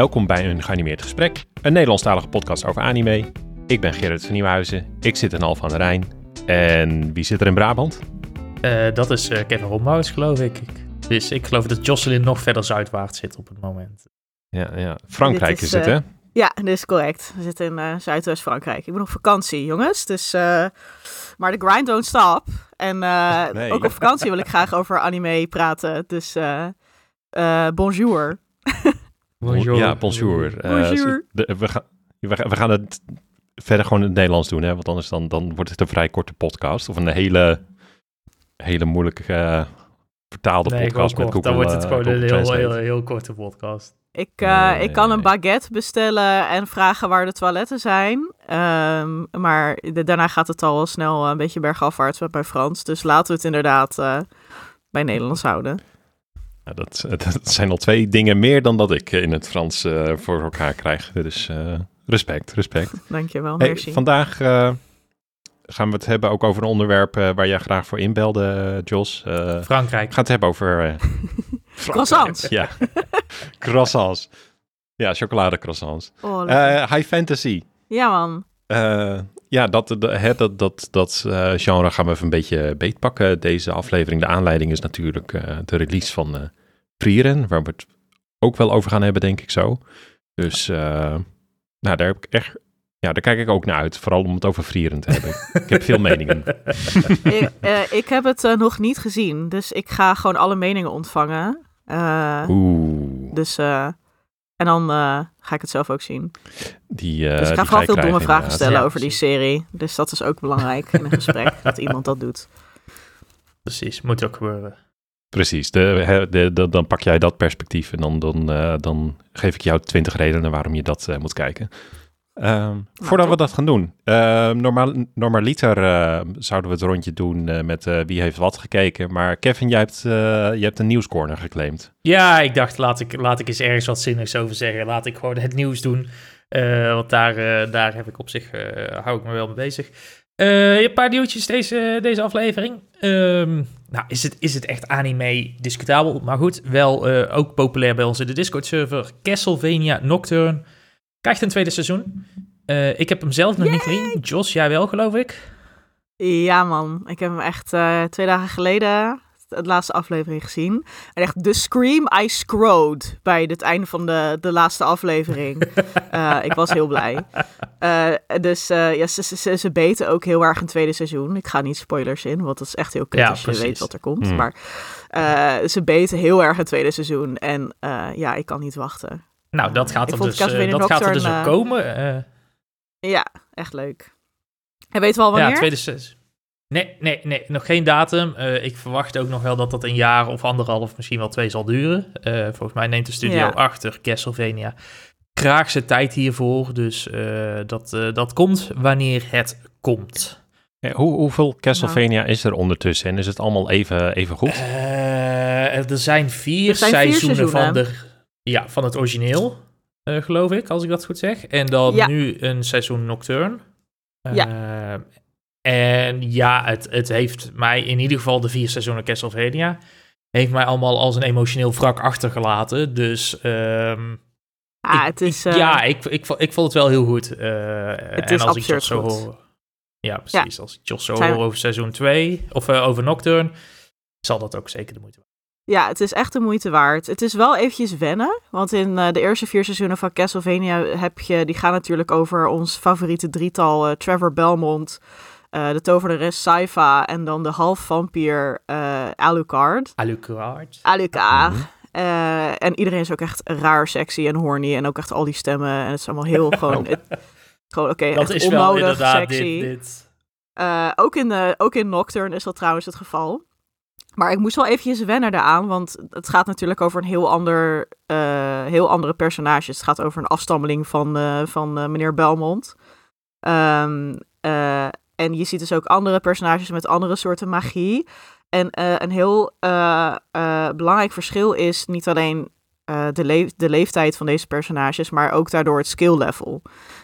Welkom bij een geanimeerd gesprek, een Nederlandstalige podcast over anime. Ik ben Gerrit van Nieuwhuizen, ik zit in Alphen aan de Rijn. En wie zit er in Brabant? Uh, dat is uh, Kevin Rombouts, geloof ik. Dus ik geloof dat Jocelyn nog verder zuidwaarts zit op het moment. Ja, ja. Frankrijk is, is, het, uh, hè? Ja, dat is correct. We zitten in Zuidwest-Frankrijk. Ik ben op vakantie, jongens. Dus, maar de grind don't stop. En nee. ook op vakantie wil ik graag over anime praten. Dus bonjour. bonjour. Ja, bonjour. bonjour. De, we, gaan, we, gaan het verder gewoon in het Nederlands doen, hè? Want anders dan, dan wordt het een vrij korte podcast. Of een hele, hele moeilijke uh, vertaalde nee, podcast met Google Dan wordt het uh, gewoon een heel, heel, heel, korte podcast. Ik, uh, nee, ik kan een baguette bestellen en vragen waar de toiletten zijn. Um, maar de, daarna gaat het al snel een beetje bergafwaarts met mijn Frans. Dus laten we het inderdaad bij Nederlands houden. Ja, dat, dat, zijn al twee dingen meer dan dat ik in het Frans voor elkaar krijg. Dus respect, respect. Dankjewel, hey, merci. Vandaag uh, gaan we het hebben ook over een onderwerp uh, waar jij graag voor inbelde, uh, Jos. Frankrijk. We gaan het hebben over... croissants. Ja, croissants. Ja, chocoladecroissants. Oh, high fantasy. Ja, man. Ja, dat, dat, dat, dat, dat genre gaan we even een beetje beetpakken. Deze aflevering, de aanleiding is natuurlijk de release van Frieren, waar we het ook wel over gaan hebben, denk ik zo. Dus nou, daar heb ik echt. Ja, daar kijk ik ook naar uit. Vooral om het over Frieren te hebben. ik heb veel meningen. ik, ik, heb het nog niet gezien. Dus ik ga gewoon alle meningen ontvangen. Oeh. Dus. En dan ga ik het zelf ook zien. Die, dus ik ga vooral veel domme vragen stellen ja, over die serie. Dus dat is ook belangrijk in een gesprek. dat iemand dat doet. Precies, moet ook gebeuren. Precies, de, de, de, dan pak jij dat perspectief en dan, dan, uh, dan geef ik jou twintig redenen waarom je dat uh, moet kijken. Nou, voordat top. we dat gaan doen, uh, normaal, normaliter zouden we het rondje doen met wie heeft wat gekeken. Maar Kevin, jij hebt, je hebt een nieuwscorner geclaimd. Ja, ik dacht laat ik, laat ik eens ergens wat zinnigs over zeggen. Laat ik gewoon het nieuws doen, want daar, daar heb ik op zich, hou ik me wel mee bezig. Uh, een paar nieuwtjes deze, deze aflevering. Um, nou, is het, is het echt anime discutabel? Maar goed, wel uh, ook populair bij ons in de Discord-server. Castlevania Nocturne krijgt een tweede seizoen. Uh, ik heb hem zelf nog Yay! niet gezien. Jos, jij wel, geloof ik? Ja, man. Ik heb hem echt twee dagen geleden, de laatste aflevering, gezien. En echt, de scream I screwed bij het einde van de, de laatste aflevering. uh, ik was heel blij. Dus ja, ze, ze, ze, beten ook heel erg een tweede seizoen. Ik ga niet spoilers in, want dat is echt heel kut Ja, als je precies. weet wat er komt. Hmm. Maar ze beten heel erg een tweede seizoen. En ja, ik kan niet wachten. Nou, dat gaat er vond dus, Castlevania dat gaat er dus ook eh, komen. Eh, Ja, echt leuk. En weet wel wanneer? ja, tweede seizoen. Nee, nee, nee, nog geen datum. Uh, ik verwacht ook nog wel dat dat een jaar of anderhalf, misschien wel twee zal duren. Uh, volgens mij neemt de studio Ja. achter Castlevania graag zijn tijd hiervoor. Dus uh, dat, dat komt wanneer het komt. Ja, hoe, hoeveel Castlevania is er ondertussen? En is het allemaal even, even goed? er zijn vier Er zijn vier seizoenen, van, de, ja, van het origineel, geloof ik, als ik dat goed zeg. En dan Ja. nu een seizoen Nocturne. Ja. Uh, en ja, het, het heeft mij in ieder geval de vier seizoenen Castlevania... heeft mij allemaal als een emotioneel wrak achtergelaten. Dus um, Ah, ik, het is, ik- eh, ja, ik, ik, ik vond het wel heel goed. Het en is als ik Jos zo hoor... Ja, precies. Als ik Jos zo hoor over seizoen 2... of over Nocturne... zal dat ook zeker de moeite Ja, het is echt de moeite waard. Het is wel eventjes wennen, want in eh, de eerste vier seizoenen van Castlevania heb je, die gaan natuurlijk over ons favoriete drietal, eh, Trevor Belmont, eh, de tovenares Saifa en dan de half-vampier Alucard. Alucard. Alucard. Mhm. En iedereen is ook echt raar sexy en horny en ook echt al die stemmen en het is allemaal heel gewoon, het- gewoon oké, Dat echt is wel onnodig inderdaad sexy. dit... dit. Ook, in ook in Nocturne is dat trouwens het geval. Maar ik moest wel eventjes wennen daaraan, want het gaat natuurlijk over een heel, ander, eh, heel andere personage. Het gaat over een afstammeling van, eh, van eh, meneer Belmont. Ehm, eh, en je ziet dus ook andere personages met andere soorten magie. En een heel belangrijk verschil is niet alleen eh, de, de leeftijd van deze personages, maar ook daardoor het skill level.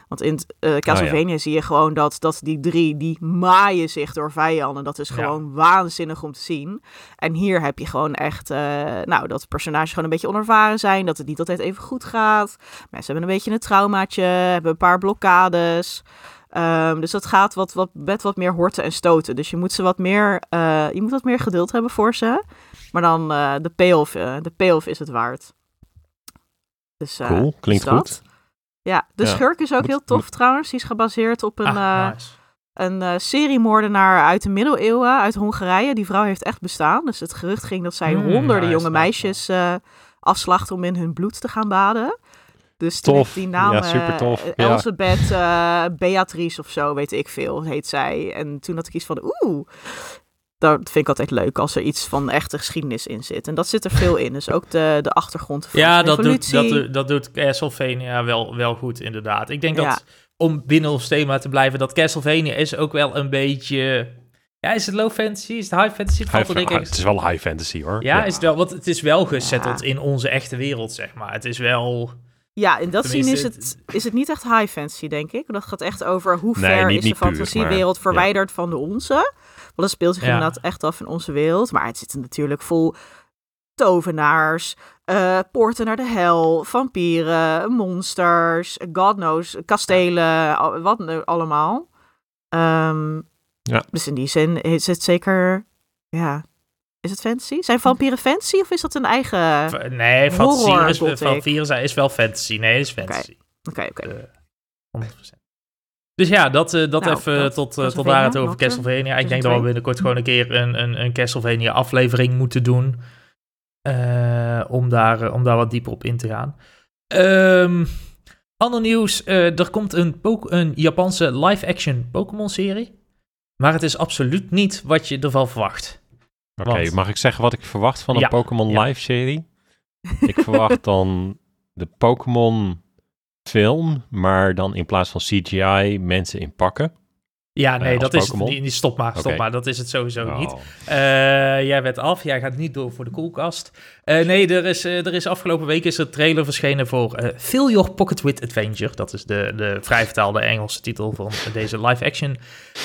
Want in uh, Castlevania zie je gewoon dat, dat die drie, die maaien zich door vijanden. Dat is gewoon ja. waanzinnig om te zien. En hier heb je gewoon echt, uh, nou, dat personages gewoon een beetje onervaren zijn. Dat het niet altijd even goed gaat. Mensen hebben een beetje een traumaatje, hebben een paar blokkades. Um, dus dat gaat wat, wat, met wat meer horten en stoten. Dus je moet ze wat meer, uh, je moet wat meer geduld hebben voor ze. Maar dan uh, de payoff, uh, de payoff is het waard. Dus, cool, klinkt dus goed. Ja, de ja. schurk is ook Moet- heel tof moet- trouwens. Die is gebaseerd op een, Ah, eh, nice. een eh, seriemoordenaar uit de middeleeuwen, uit Hongarije. Die vrouw heeft echt bestaan. Dus het gerucht ging dat zij Hmm, honderden nice, jonge nice, meisjes eh afslacht om in hun bloed te gaan baden. Dus toen Tof. die naam, Ja, eh, eh, Beatrice of zo, weet ik veel, heet zij. En toen had ik iets van, oeh, dat vind ik altijd leuk als er iets van echte geschiedenis in zit. En dat zit er veel in. Dus ook de, de achtergrond van Ja, de dat doet, revolutie. dat, doet- dat doet Castlevania wel, wel goed, inderdaad. Ik denk Ja. dat, om binnen ons thema te blijven, dat Castlevania is ook wel een beetje... Ja, is het low fantasy? Is het high fantasy? Er denk ik het is wel high fantasy hoor. Ja, is het wel, want het is wel gezetteld Ja. in onze echte wereld, zeg maar. Het is wel... Ja, in dat zin is het, is het niet echt high fantasy, denk ik. Dat gaat echt over hoe Nee, ver niet- is de niet fantasiewereld maar- verwijderd van de onze. Want het speelt zich Ja. inderdaad echt af in onze wereld. Maar het zit er natuurlijk vol tovenaars, eh, poorten naar de hel, vampieren, monsters, god knows, kastelen, al- wat nu allemaal. Ehm, Ja. Dus in die zin is het zeker, ja... Is het fantasy? Zijn vampieren fantasy of is dat een eigen... Oké, Nee, fantasy is, zijn- is wel fantasy. Nee, is fantasy. oké. Eh, 100%. Dus ja, dat, eh, dat Nou, even dat- tot, eh, tot daar het over Castlevania. Ik denk dat we binnenkort gewoon een keer een, een, een Castlevania aflevering moeten doen. eh, om, daar, eh, om daar wat dieper op in te gaan. Ehm ander nieuws. eh, er komt een, Pok- een Japanse live-action Pokémon serie. Maar het is absoluut niet wat je ervan verwacht. Oké, mag ik zeggen wat ik verwacht van een Ja, Pokémon ja. Live serie? ik verwacht dan de Pokémon film, maar dan in plaats van CGI mensen in pakken. Ja, nee, als dat is het niet. niet. Stop maar, stop maar. Dat is het sowieso niet. Oh. Eh, jij werd af, jij gaat niet door voor de koelkast. Eh, nee, er is, eh, er is afgelopen week is er een trailer verschenen voor eh Fill Your Pocket with Adventure. Dat is de, de vrij vertaalde Engelse titel van deze live-action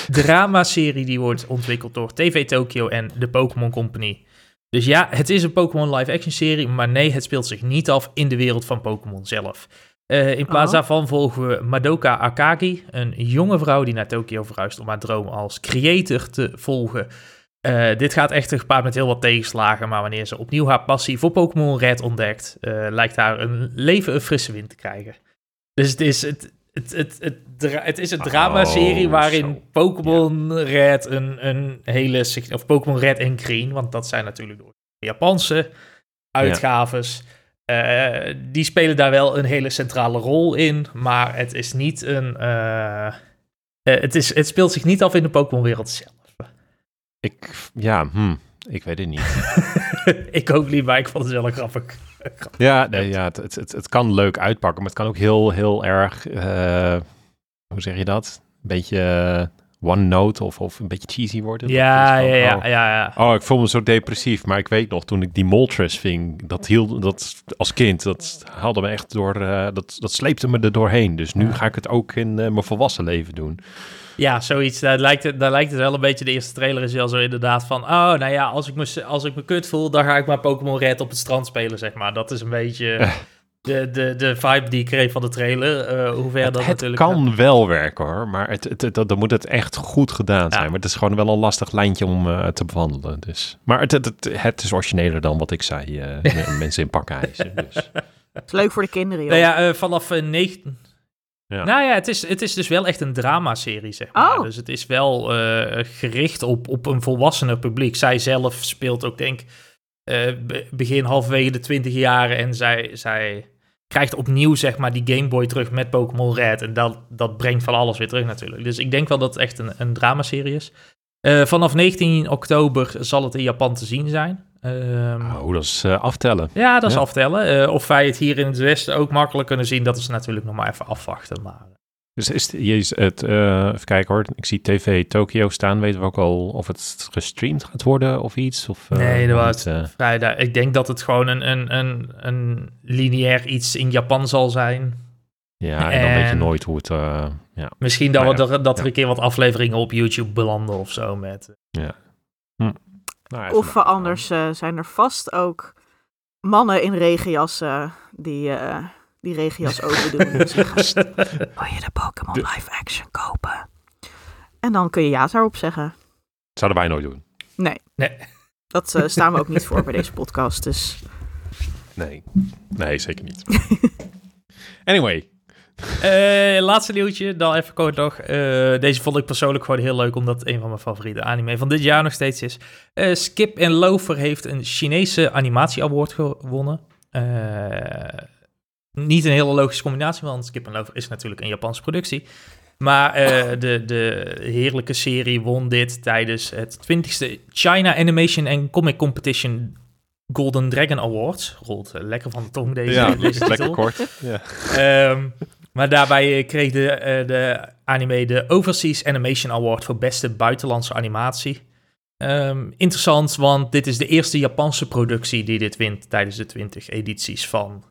drama-serie die wordt ontwikkeld door TV Tokyo en de Pokémon Company. Dus ja, het is een Pokémon live-action serie, maar nee, het speelt zich niet af in de wereld van Pokémon zelf. Eh, in plaats Oh. daarvan volgen we Madoka Akagi, een jonge vrouw die naar Tokio verhuist om haar droom als creator te volgen. Eh, dit gaat echter gepaard met heel wat tegenslagen, maar wanneer ze opnieuw haar passie voor Pokémon Red ontdekt, eh, lijkt haar een leven een frisse wind te krijgen. Dus het is, het, het, het, het, het is een drama-serie Oh, waarin. Pokémon Red een, een hele... Of Pokémon Red en Green, want dat zijn natuurlijk de Japanse uitgaves. Eh, die spelen daar wel een hele centrale rol in, maar het is niet een... eh, eh, het, is, het speelt zich niet af in de Pokémon-wereld zelf. Ik, ja, hm, ik weet het niet. ik ook niet, maar ik vond het wel een grappig. grappig. Ja, nee, ja het, het, het, kan leuk uitpakken, maar het kan ook heel, heel erg, hoe zeg je dat? Een beetje eh, one note of, of een beetje cheesy worden. Ja, ja, ja, oh, ja, ja. Oh, ik voel me zo depressief, maar ik weet nog, toen ik die Moltres ving, dat hield, dat als kind, dat haalde me echt door, eh, dat, dat sleepte me er doorheen. Dus nu ga ik het ook in eh, mijn volwassen leven doen. Ja, zoiets. Daar lijkt, het, daar lijkt het wel een beetje. De eerste trailer is wel zo inderdaad van... Oh, nou ja, als ik me, als ik me kut voel, dan ga ik maar Pokémon Red op het strand spelen, zeg maar. Dat is een beetje de, de, de vibe die ik kreeg van de trailer. eh hoe ver Het, dat het natuurlijk... kan wel werken hoor, maar het, het, het- dan moet het echt goed gedaan Ja. zijn. Maar het is gewoon wel een lastig lijntje om eh, te bewandelen. Dus. Maar het, het, het, het is origineler dan wat ik zei, eh, mensen in pakken. Dus. Het is leuk voor de kinderen, joh. Nou ja, eh, vanaf eh, 19... Ja. Nou ja, het is, het is dus wel echt een dramaserie, zeg maar. Oh. Dus het is wel eh, gericht op, op een volwassener publiek. Zij zelf speelt ook, denk ik, eh, be- begin halverwege de twintig jaren. En zij, zij krijgt opnieuw, zeg maar, die Game Boy terug met Pokémon Red. En dat, dat brengt van alles weer terug natuurlijk. Dus ik denk wel dat het echt een, een dramaserie is. Eh, vanaf 19 oktober zal het in Japan te zien zijn. Ehm, Oh, dat is eh, aftellen. ja, dat is Ja. aftellen. Eh, of wij het hier in het Westen ook makkelijk kunnen zien, dat is natuurlijk nog maar even afwachten. Maar Dus is het, je is het eh, even kijken hoor. Ik zie TV Tokyo staan. Weten we ook al of het gestreamd gaat worden of iets? Of, eh, Nee, dat was eh, vrijdag. Ik denk dat het gewoon een, een, een, een lineair iets in Japan zal zijn. ja, en dan weet je nooit hoe het... eh, ja. Misschien dat, Nou we ja, er, dat er ja. een keer wat afleveringen op YouTube belanden of zo. Met, Nou, even Of nagaan. anders eh, zijn er vast ook mannen in regenjassen die, eh, die regenjas open doen. en zeggen, Wil je de Pokémon De- live action kopen? En dan kun je ja daarop zeggen. Zouden wij nooit doen. Nee. Nee. Dat eh, staan we ook niet voor bij deze podcast. Dus Nee. Nee, zeker niet. anyway. Eh, laatste nieuwtje, dan even kort nog. Eh, deze vond ik persoonlijk gewoon heel leuk, omdat het een van mijn favoriete anime van dit jaar nog steeds is. Eh, Skip en Loafer heeft een Chinese animatie award gewonnen. Niet een hele logische combinatie, want Skip en Loafer is natuurlijk een Japanse productie. Maar eh, de, de heerlijke serie won dit tijdens het 20e China Animation and Comic Competition Golden Dragon Awards. Rolt eh, lekker van de tong deze, Ja, deze titel. lekker kort. Ja. Ehm, maar daarbij eh, kreeg de, de anime de Overseas Animation Award voor beste buitenlandse animatie. Ehm, interessant, want dit is de eerste Japanse productie die dit wint tijdens de 20 edities van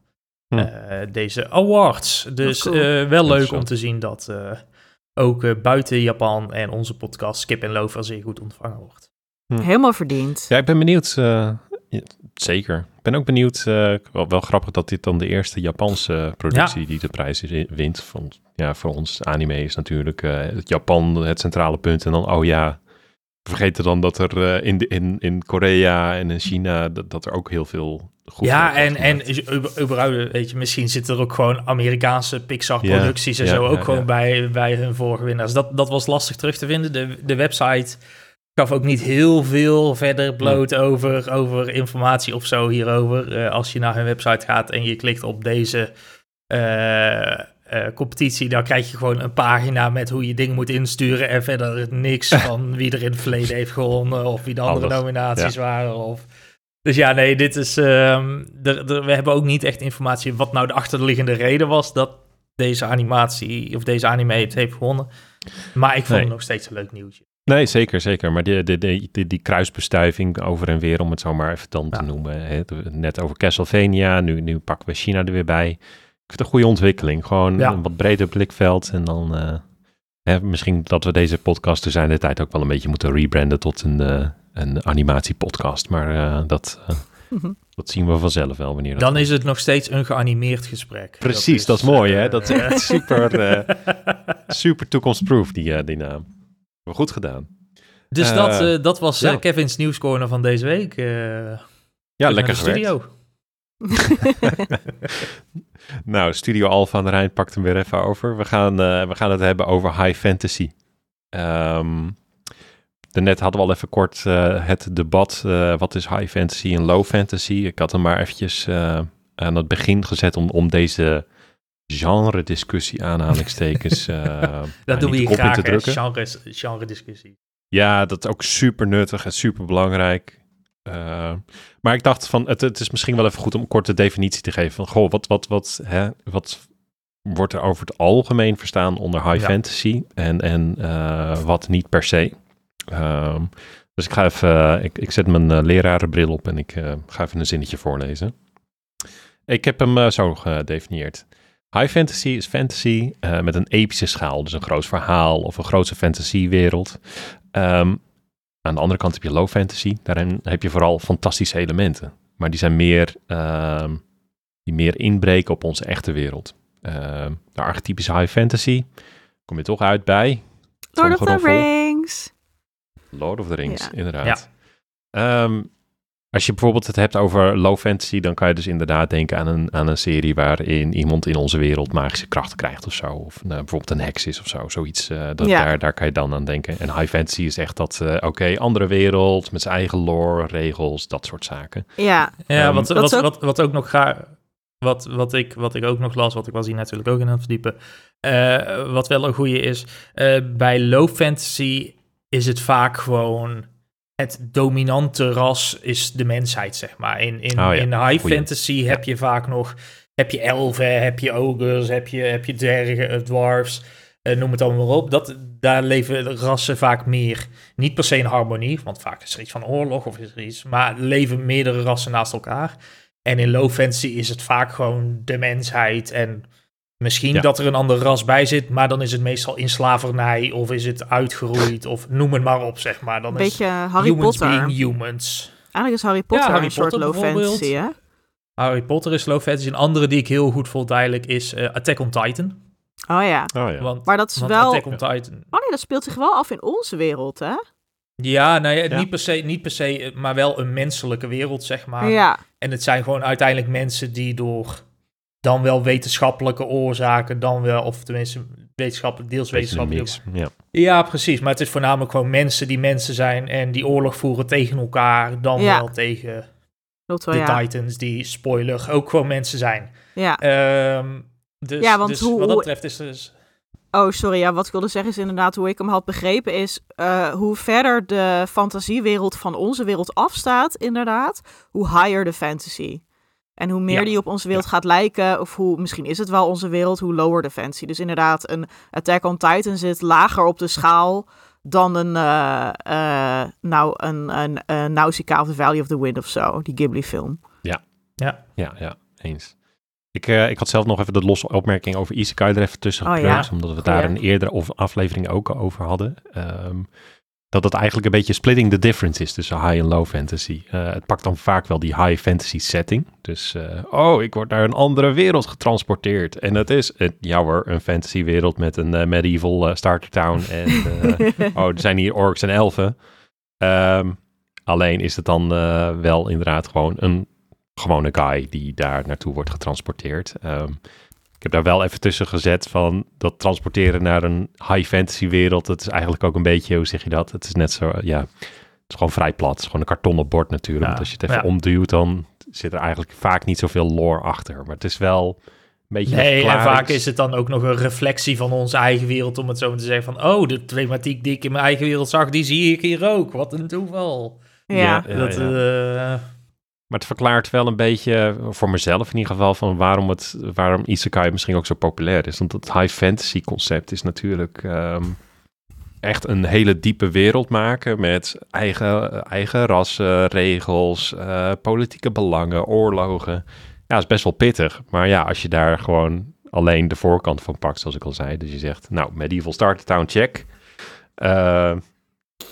Hm. eh, deze awards. Dus cool. eh, wel leuk om te zien dat eh, ook buiten Japan en onze podcast Skip en Lover zeer goed ontvangen wordt. helemaal verdiend. Ja, ik ben benieuwd. eh, ja, zeker. Ik ben ook benieuwd. eh, wel, wel grappig dat dit dan de eerste Japanse productie die de prijs is- wint. Van, ja, voor ons anime is natuurlijk eh, het Japan het centrale punt. En dan, oh ja, vergeten dan dat er eh, in, de, in, in Korea en in China, dat, dat er ook heel veel goed ja, en, en überhaupt, weet je, misschien zitten er ook gewoon Amerikaanse Pixar-producties en Ja, zo ook ja, gewoon. Bij, bij hun vorige winnaars. Dat, dat was lastig terug te vinden. De, de website gaf ook niet heel veel verder bloot over, over informatie of zo hierover. Eh, als je naar hun website gaat en je klikt op deze eh, eh, competitie, dan krijg je gewoon een pagina met hoe je dingen moet insturen en verder niks van wie er in het verleden heeft gewonnen of wie de andere nominaties waren. Of... Dus ja, nee, dit is. ehm, we hebben ook niet echt informatie wat nou de achterliggende reden was dat deze animatie of deze anime het heeft gewonnen. Maar ik vond Nee. het nog steeds een leuk nieuwtje. Nee, zeker, zeker. Maar die, die, die, die, kruisbestuiving over en weer, om het zo maar even dan te noemen. Net over Castlevania, nu, nu pakken we China er weer bij. Ik vind het een goede ontwikkeling. Gewoon Ja. een wat breder blikveld. En dan eh, hè, misschien dat we deze podcast er zijn de tijd ook wel een beetje moeten rebranden tot een, eh een animatiepodcast. Maar eh, dat, eh, Mhm. dat zien we vanzelf wel wanneer dat Dan is het nog steeds een geanimeerd gesprek. Precies, dat is mooi, hè? Dat is echt super, eh, super toekomstproof, die, die naam. Maar goed gedaan. dus dat, eh, dat was eh, ja. Kevin's nieuwscorner van deze week. eh, Ja, lekker de gewerkt. studio. Nou, Studio Alpha aan de Rijn pakt hem weer even over. We gaan, eh, we gaan het hebben over high fantasy. Ehm daarnet hadden we al even kort eh, het debat, eh, wat is high fantasy en low fantasy? Ik had hem maar eventjes aan het begin gezet om, om deze genre-discussie aanhalingstekens eh, nou, Dat doen we hier graag, te hè, drukken. genres, genre discussie. Ja, dat is ook super nuttig en super belangrijk. Eh, maar ik dacht van, het, het is misschien wel even goed om een korte definitie te geven van, goh, wat, wat, wat, hè, wat wordt er over het algemeen verstaan onder high Ja. fantasy en, en eh, wat niet per se. Ehm, dus ik ga even, ik, ik zet mijn eh, lerarenbril op en ik eh, ga even een zinnetje voorlezen. Ik heb hem eh, zo gedefinieerd. High fantasy is fantasy eh, met een epische schaal, dus een groot verhaal of een grootse fantasiewereld. Ehm, aan de andere kant heb je low fantasy. Daarin heb je vooral fantastische elementen. Maar die zijn meer, ehm, die meer inbreken op onze echte wereld. Ehm, de archetypische high fantasy kom je toch uit bij Lord of the. Rings. Lord of the Rings, Ja. inderdaad. Ehm, als je bijvoorbeeld het hebt over low fantasy, dan kan je dus inderdaad denken aan een, aan een serie waarin iemand in onze wereld magische krachten krijgt of zo. Of nou, bijvoorbeeld een heks is of zo, zoiets. eh, dat, Ja. daar, daar kan je dan aan denken. En high fantasy is echt dat, eh, oké, andere wereld met zijn eigen lore, regels, dat soort zaken. Ja, Ja, Ehm, wat, wat, wat, wat ook nog ga, wat, wat, ik, wat ik ook nog las, wat ik was hier natuurlijk ook in aan het verdiepen. eh, wat wel een goede is, eh, bij low fantasy is het vaak gewoon het dominante ras is de mensheid, zeg maar. In, in, Oh ja, in high goeie. fantasy heb je vaak nog, heb je elfen, heb je ogres, heb je, heb je dwergen, eh, dwarfs. eh, noem het allemaal maar op. Dat, daar leven rassen vaak meer, niet per se in harmonie, want vaak is er iets van oorlog of is er iets, maar leven meerdere rassen naast elkaar. En in low fantasy is het vaak gewoon de mensheid en misschien Ja. dat er een ander ras bij zit, maar dan is het meestal in slavernij of is het uitgeroeid of noem het maar op, zeg maar. Dan Een is beetje Harry humans Potter. being humans. Eigenlijk is Harry Potter Harry een soort low fantasy, hè? Harry Potter is low fantasy. Een andere die ik heel goed vond eigenlijk is eh, Attack on Titan. Oh ja. Oh ja. Want, Maar dat is want wel... Attack on Titan... Oh nee, dat speelt zich wel af in onze wereld, hè? Ja, nou ja, Ja. Niet, per se, niet per se, eh, maar wel een menselijke wereld, zeg maar. Ja. En het zijn gewoon uiteindelijk mensen die door dan wel wetenschappelijke oorzaken, dan wel, of tenminste wetenschappelijk, deels wetenschappelijk. mix. Ja. Ja, precies. Maar het is voornamelijk gewoon mensen die mensen zijn en die oorlog voeren tegen elkaar, dan Ja. wel tegen Klopt wel, de ja. Titans, die, spoiler, ook gewoon mensen zijn. Ja. Ehm, dus, Ja, want dus hoe- wat dat betreft is er dus... Oh, sorry. Ja, wat ik wilde zeggen is inderdaad hoe ik hem had begrepen is eh, hoe verder de fantasiewereld van onze wereld afstaat, inderdaad, hoe higher de fantasy. En hoe meer Ja. die op onze wereld gaat lijken, of hoe, misschien is het wel onze wereld, hoe lower de fantasy. Dus inderdaad, een Attack on Titan zit lager op de schaal dan een, eh eh nou, een, een, een Nausicaa of the Valley of the Wind of zo, die Ghibli film. Ja, Ja, ja, eens. Ik, eh, ik had zelf nog even de losse opmerking over Isekai er even tussen Oh, ja. omdat we Goeie. daar een eerdere of aflevering ook over hadden. Ehm, dat het eigenlijk een beetje splitting the difference is tussen high en low fantasy. Eh, het pakt dan vaak wel die high fantasy setting. Dus, eh, oh, ik word naar een andere wereld getransporteerd. En het is, een, ja hoor, een fantasy wereld met een eh, medieval starter town. En, oh, er zijn hier orks en elfen. Ehm, alleen is het dan wel inderdaad gewoon een gewone guy die daar naartoe wordt getransporteerd. Ehm, ik heb daar wel even tussen gezet van dat transporteren naar een high fantasy wereld. Dat is eigenlijk ook een beetje, hoe zeg je dat? Het is net zo, ja, het is gewoon vrij plat. Het is gewoon een kartonnen bord natuurlijk. Ja, Want als je het even ja. omduwt, dan zit er eigenlijk vaak niet zoveel lore achter. Maar het is wel een beetje... Nee, en vaak is het dan ook nog een reflectie van onze eigen wereld, om het zo maar te zeggen van, oh, de thematiek die ik in mijn eigen wereld zag, die zie ik hier ook. Wat een toeval. ja. Ja. dat, eh, Maar het verklaart wel een beetje, voor mezelf in ieder geval, van waarom, het, waarom Isekai misschien ook zo populair is. Want het high fantasy concept is natuurlijk ehm, echt een hele diepe wereld maken met eigen, eigen rassen, regels, eh, politieke belangen, oorlogen. Ja, is best wel pittig. Maar ja, als je daar gewoon alleen de voorkant van pakt, zoals ik al zei. Dus je zegt, nou, medieval starter town, check. Eh,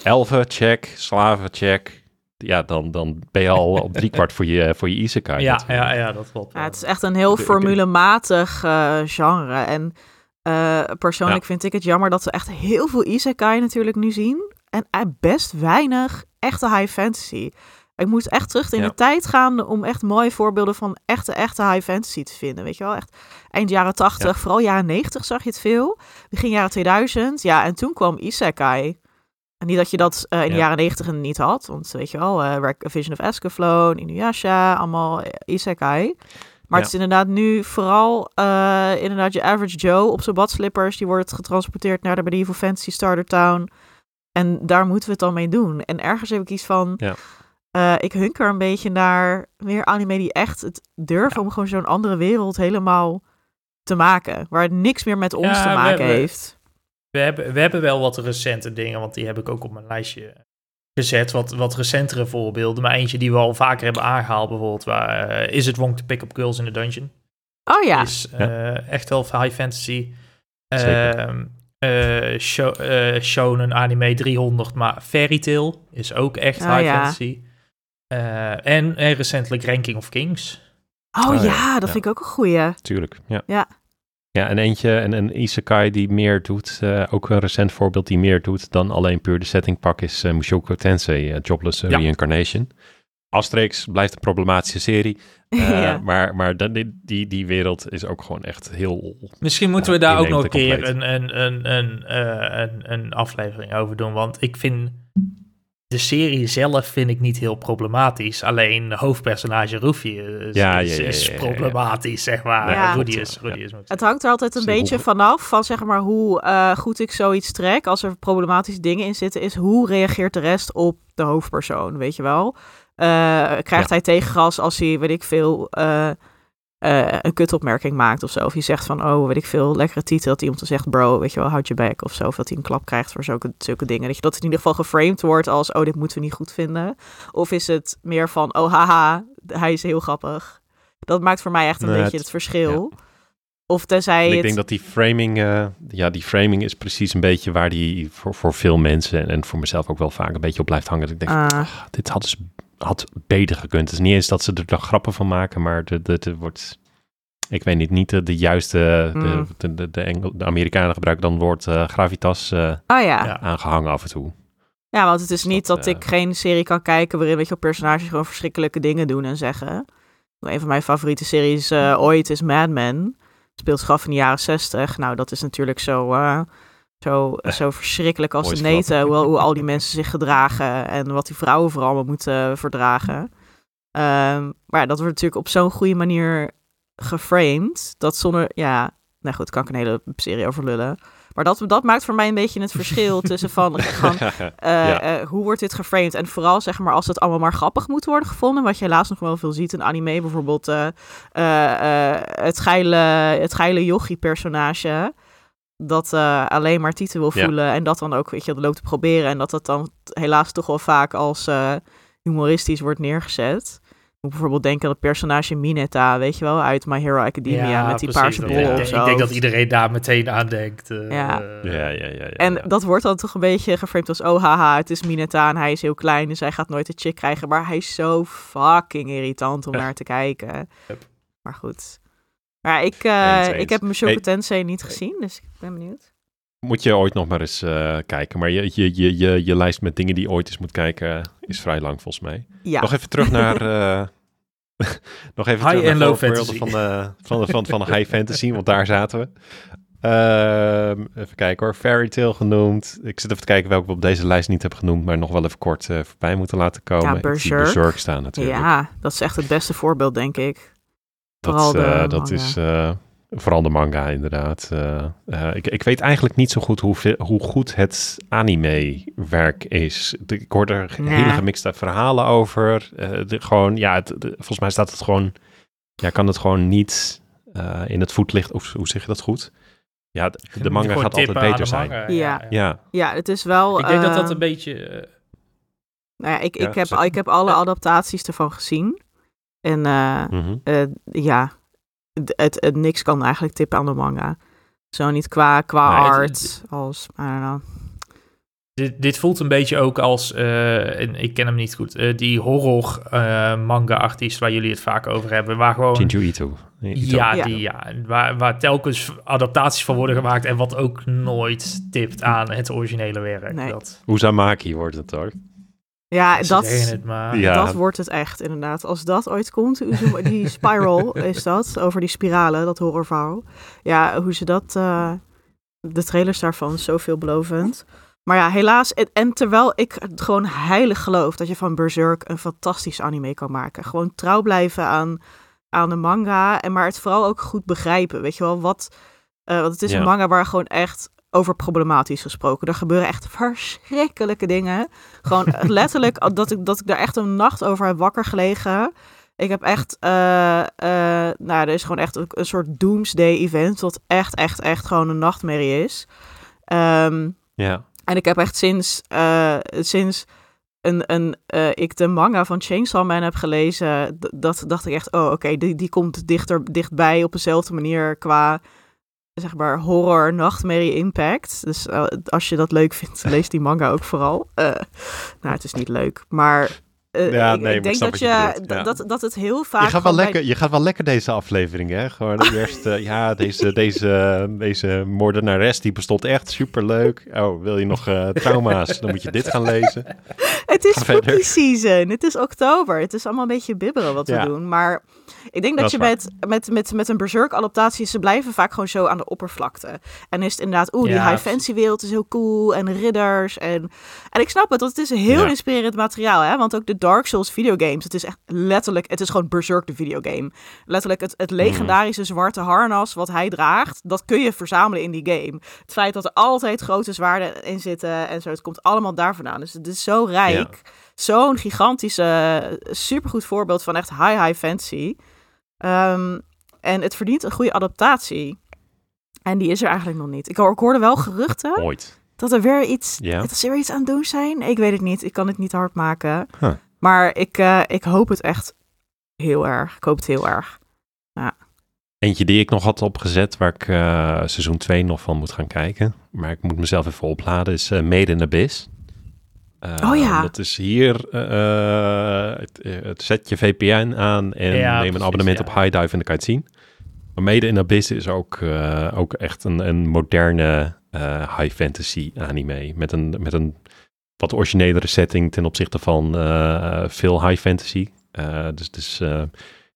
elfen, check. Slaven, check. Ja, dan, dan ben je al op driekwart voor je, voor je isekai. ja, natuurlijk. ja, ja, dat klopt. Ja, het is echt een heel formulematig eh, genre. En eh, persoonlijk Ja. vind ik het jammer dat we echt heel veel isekai natuurlijk nu zien. En eh, best weinig echte high fantasy. Ik moet echt terug in Ja. de tijd gaan om echt mooie voorbeelden van echte, echte high fantasy te vinden. Weet je wel, echt eind jaren 80, vooral jaren 90 zag je het veel. Begin jaren 2000, ja, en toen kwam isekai. En niet dat je dat eh, in de Ja. jaren 90 niet had, want weet je wel, A Vision of Escaflow, Inuyasha, allemaal eh, isekai. Maar Ja. het is inderdaad nu vooral inderdaad je average Joe op zijn badslippers. Die wordt getransporteerd naar de medieval fantasy starter town. En daar moeten we het dan mee doen. En ergens heb ik iets van... Ja. eh, ik hunker een beetje naar meer anime die echt het durven om gewoon zo'n andere wereld helemaal te maken. Waar het niks meer met ons Ja, te we maken heeft. We hebben, we hebben wel wat recente dingen, want die heb ik ook op mijn lijstje gezet. Wat, wat recentere voorbeelden. Maar eentje die we al vaker hebben aangehaald, bijvoorbeeld. Waar, eh, is het wrong to pick up girls in the dungeon? Oh ja, Is eh, echt wel high fantasy. Zeker. Ehm, eh, sho- eh, shonen anime 300, maar Fairy Tail is ook echt Oh, high ja. fantasy. Eh, en, en recentelijk Ranking of Kings. oh, Oh ja, ja, dat ja. vind ik ook een goeie. Tuurlijk, ja. Ja. Ja, en eentje, en een isekai die meer doet, eh, ook een recent voorbeeld die meer doet dan alleen puur de setting pak, is uh, Mushoku Tensei, eh, Jobless Ja. Reincarnation. Asterix blijft een problematische serie, eh, ja. maar, maar dat- die, die, die wereld is ook gewoon echt heel... Misschien moeten we daar ook nog een keer een, een, een, een, eh, een, een aflevering over doen. Want ik vind de serie zelf vind ik niet heel problematisch. Alleen de hoofdpersonage Ruffy is, Ja, is, ja, ja, is ja, ja. problematisch, zeg maar. Ja. Rudy is, Rudy is Het hangt er altijd een beetje hoeven- vanaf van zeg maar hoe eh, goed ik zoiets trek. Als er problematische dingen in zitten, is hoe reageert de rest op de hoofdpersoon, weet je wel? Eh, krijgt Ja. hij tegengas als hij, weet ik veel, eh, eh, een kutopmerking maakt of zo. Of je zegt van, oh, weet ik veel, lekkere titel. Dat iemand dan zegt, bro, weet je wel, houd je back of zo. Of dat hij een klap krijgt voor zulke, zulke dingen. Dat, je, dat het in ieder geval geframed wordt als, oh, dit moeten we niet goed vinden. Of is het meer van, oh, haha, hij is heel grappig. Dat maakt voor mij echt een Nee, beetje het- het, verschil. Of tenzij En ik het... denk dat die framing, eh, ja, die framing is precies een beetje waar die voor, voor veel mensen en, en voor mezelf ook wel vaak een beetje op blijft hangen. Dat ik denk, van, Ah. "Ah, dit had, dus, had beter gekund. Het is niet eens dat ze er grappen van maken, maar de, de, de wordt, ik weet niet, niet de, de juiste, Mm. de, de, de, de, Engel- de Amerikanen gebruiken dan het woord eh, gravitas eh, Oh ja. Ja. ja. aangehangen af en toe. want het is niet dat, dat, eh, ik geen serie kan kijken waarin weet je, personages gewoon verschrikkelijke dingen doen en zeggen. Een van mijn favoriete series eh, ooit is Mad Men. Speelt zich af in de jaren zestig. Nou, dat is natuurlijk zo, eh, zo, zo verschrikkelijk als de neten. Hoe, hoe al die mensen zich gedragen en wat die vrouwen vooral moeten verdragen. Ehm, maar dat wordt natuurlijk op zo'n goede manier geframed. Dat zonder, ja, nou goed, kan ik een hele serie over lullen. Maar dat, dat maakt voor mij een beetje het verschil tussen van, van eh, Ja. eh, hoe wordt dit geframed? En vooral zeg maar als het allemaal maar grappig moet worden gevonden, wat je helaas nog wel veel ziet in anime, bijvoorbeeld eh, eh, eh, het geile, het geile yogi-personage, dat eh, alleen maar titel wil Ja. voelen en dat dan ook, weet je, loopt te proberen en dat dat dan helaas toch wel vaak als eh, humoristisch wordt neergezet. Ik moet bijvoorbeeld denken aan het personage Mineta, weet je wel, uit My Hero Academia, met die precies. paarse Dat- bol Ja. ik, denk- zijn ik denk dat iedereen daar meteen aan denkt. eh, Ja. ja, ja, ja, ja, En dat wordt dan toch een beetje geframed als, oh haha, het is Mineta en hij is heel klein, dus hij gaat nooit een chick krijgen. Maar hij is zo fucking irritant om Ja. naar te kijken. Yep. Maar goed. Maar ik, eh, Eens, eens. ik heb Hey. Tensei niet gezien, dus ik ben benieuwd. Moet je ooit nog maar eens eh, kijken. Maar je, je, je, je, je lijst met dingen die je ooit eens moet kijken is vrij lang volgens mij. Ja, Nog even terug naar. eh, nog even High terug en naar low fantasy. van de, van, de, van, van de high fantasy, want daar zaten we. Ehm, even kijken hoor. Fairy Tale genoemd. Ik zit even te kijken welke we op deze lijst niet hebben genoemd, maar nog wel even kort eh, voorbij moeten laten komen. Ja, Berserk. Berserk staan natuurlijk. ja, dat is echt het beste voorbeeld, denk ik. Dat de eh, dat is eh, vooral de manga inderdaad. Eh, eh, ik, ik weet eigenlijk niet zo goed hoe, hoe goed het anime-werk is. De- Ik hoor er Nee. hele gemixte verhalen over. Eh, de, gewoon, ja, het, de- volgens mij staat het gewoon, ja, kan het gewoon niet eh, in het voetlicht, of hoe zeg je dat goed? Ja, de, de manga gaat altijd beter zijn. manga, Ja. Ja, Ja, het is wel... Ik denk dat dat een beetje... Nou ja, ik, Ja, ik, heb, ik heb alle adaptaties ervan gezien. En eh, mhm. eh, ja, het, het, het niks kan eigenlijk tippen aan de manga. Zo niet qua, qua Nee, het- art als, I don't know. Dit, dit voelt een beetje ook als, eh, en ik ken hem niet goed, eh, die horror manga-artiest waar jullie het vaak over hebben. Waar gewoon, Shinju Ito. Ito. ja, Ja. Die, ja waar, waar telkens adaptaties van worden gemaakt en wat ook nooit tipt aan het originele werk. Nee. Dat, Uzumaki wordt het hoor. Ja, dat, het maar. Ja. dat wordt het echt inderdaad. Als dat ooit komt, Uzuma- die spiral is dat, over die spiralen, dat horrorverhaal. Ja, hoe ze dat, eh, de trailers daarvan, zo veelbelovend. Maar ja, helaas, en, en terwijl ik gewoon heilig geloof dat je van Berserk een fantastisch anime kan maken. Gewoon trouw blijven aan, aan de manga, en maar het vooral ook goed begrijpen. Weet je wel, wat, eh, want het is Ja. een manga waar gewoon echt over problematisch gesproken. Er gebeuren echt verschrikkelijke dingen. Gewoon letterlijk dat ik, dat ik daar echt een nacht over heb wakker gelegen. Ik heb echt, eh, eh, nou, er is gewoon echt een, een soort doomsday event, wat echt, echt, echt gewoon een nachtmerrie is. Ehm, Ja. en ik heb echt sinds, eh, sinds een, een, eh, ik de manga van Chainsaw Man heb gelezen, dat dacht ik echt, oh oké, die, die komt dichter, dichtbij op dezelfde manier qua, zeg maar, horror, nachtmerrie impact. Dus eh, als je dat leuk vindt, lees die manga ook vooral. Eh, nou, het is niet leuk, maar... eh, Ja, ik, nee, ik denk dat, je je, bedoelt, ja. dat, dat het heel vaak. Je gaat, wel bij- lekker, je gaat wel lekker deze aflevering, hè? Gewoon eerst, ja, deze, deze, deze moordenares, die bestond echt superleuk. Oh, wil je nog trauma's? Dan moet je dit gaan lezen. Het is spooky season. Het is oktober. Het is allemaal een beetje bibberen wat Ja. we doen. Maar ik denk dat, Dat je met, met, met, met een Berserk-adaptatie... ze blijven vaak gewoon zo aan de oppervlakte. En is het inderdaad... oeh, die Ja, high fancy wereld is heel cool. En ridders. En, en ik snap het, want het is heel Ja. inspirerend materiaal. Hè? Want ook de Dark Souls videogames... het is echt letterlijk... het is gewoon Berserk de videogame. Letterlijk het, het legendarische zwarte harnas wat hij draagt... dat kun je verzamelen in die game. Het feit dat er altijd grote zwaarden in zitten en zo... het komt allemaal daar vandaan. Dus het is zo rijk zo'n gigantische, supergoed voorbeeld van echt high, high fantasy. Ehm, En het verdient een goede adaptatie. En die is er eigenlijk nog niet. Ik, hoor- ik hoorde wel geruchten Ooit. dat er weer iets, Ja. dat ze weer iets aan het doen zijn. Ik weet het niet. Ik kan het niet hard maken. Huh. Maar ik, eh, ik hoop het echt heel erg. Ik hoop het heel erg. Eentje die ik nog had opgezet, waar ik eh, seizoen 2 nog van moet gaan kijken. Maar ik moet mezelf even opladen, is eh Made in Abyss. Oh ja. Dat is hier, eh, eh, het, eh, het zet je VPN aan en Ja, neem precies, een abonnement ja. op High Dive en dan kan je het zien. Maar Made in Abyss is ook, ook echt een, een moderne high fantasy anime. Met een, met een wat originelere setting ten opzichte van veel high fantasy. Dus dus in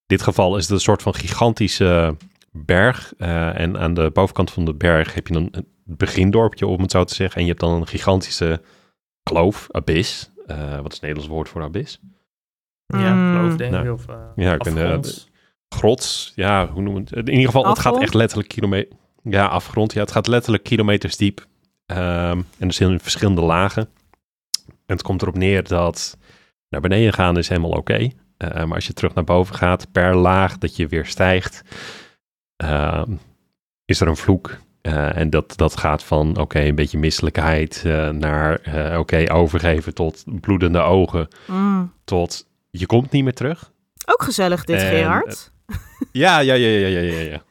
dit geval is het een soort van gigantische berg. en aan de bovenkant van de berg heb je een, een begindorpje, om het zo te zeggen. En je hebt dan een gigantische kloof, abyss. Eh, wat is het Nederlands woord voor abyss? Ja, Mm. geloof denk ik. Nou, Of, eh, ja, ik ben, eh. Grots, ja, hoe noemen we het? In ieder geval, het gaat echt letterlijk kilometer... Ja, afgrond. Ja, het gaat letterlijk kilometers diep. Ehm, en er zijn verschillende lagen. En het komt erop neer dat naar beneden gaan is helemaal oké. Eh, maar als je terug naar boven gaat, per laag dat je weer stijgt, ehm, is er een vloek. Eh, en dat, dat gaat van oké, een beetje misselijkheid eh, naar eh, oké, overgeven tot bloedende ogen, Mm. tot je komt niet meer terug. Ook gezellig dit, En, Gerard. Ja, ja, ja, ja, ja, ja. ja.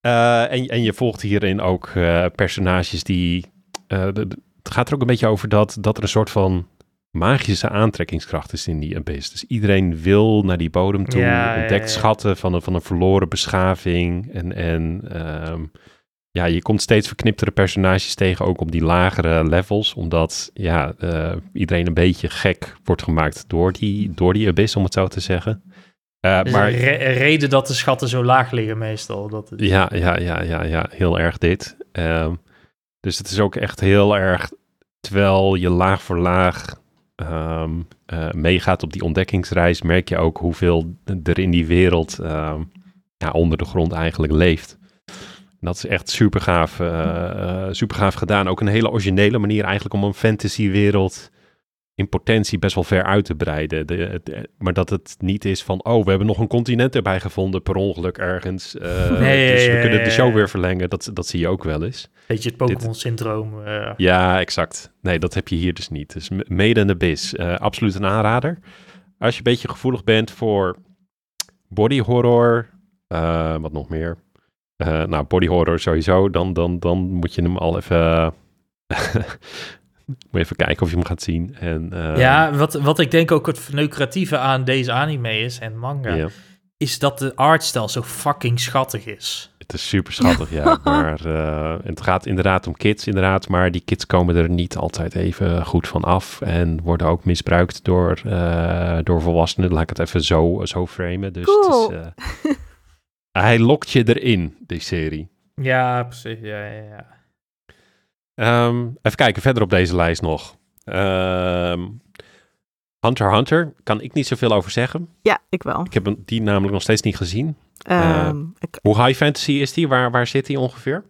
Eh, en, en je volgt hierin ook eh, personages die. eh, het gaat er ook een beetje over dat, dat er een soort van magische aantrekkingskracht is in die abyss. Dus iedereen wil naar die bodem toe, Ja, ja, ontdekt ja. schatten van een, van een verloren beschaving. En, en ehm, ja, je komt steeds verkniptere personages tegen, ook op die lagere levels, omdat ja, eh, iedereen een beetje gek wordt gemaakt door die, door die abyss, om het zo te zeggen. Eh, Dus maar re- reden dat de schatten zo laag liggen meestal. Dat is- ja, ja, ja, ja, ja, heel erg dit. Ehm, dus het is ook echt heel erg, terwijl je laag voor laag ehm, eh, meegaat op die ontdekkingsreis, merk je ook hoeveel er in die wereld ehm, ja, onder de grond eigenlijk leeft. En dat is echt super gaaf, super gaaf gedaan. Ook een hele originele manier eigenlijk om een fantasywereld in potentie best wel ver uit te breiden. De, het- maar dat het niet is van, oh, we hebben nog een continent erbij gevonden per ongeluk ergens. eh, Nee, dus we ja, kunnen ja, de show weer verlengen. Dat, dat zie je ook wel eens. Beetje het Pokémon-syndroom. eh. Ja, exact. Nee, dat heb je hier dus niet. Dus Made in Abyss, eh absoluut een aanrader. Als je een beetje gevoelig bent voor body horror, eh, wat nog meer? Eh, nou, body horror sowieso, dan, dan, dan moet je hem al even... moet je even kijken of je hem gaat zien. En, eh, ja, wat, wat ik denk ook het verneukeratieve aan deze anime is en manga, is dat de artstijl zo fucking schattig is. het is super schattig, ja. Maar eh, het gaat inderdaad om kids, inderdaad. Maar die kids komen er niet altijd even goed van af. En worden ook misbruikt door, eh, door volwassenen. Laat ik het even zo, zo framen. Dus Cool. het is, eh, hij lokt je erin, die serie. Ja, precies. Ja, ja, ja. Ehm, even kijken, verder op deze lijst nog. Ehm, Hunter x Hunter, kan ik niet zoveel over zeggen. Ja, ik wel. Ik heb die namelijk nog steeds niet gezien. Ehm, ik, Hoe high fantasy is die? Waar, waar zit die ongeveer?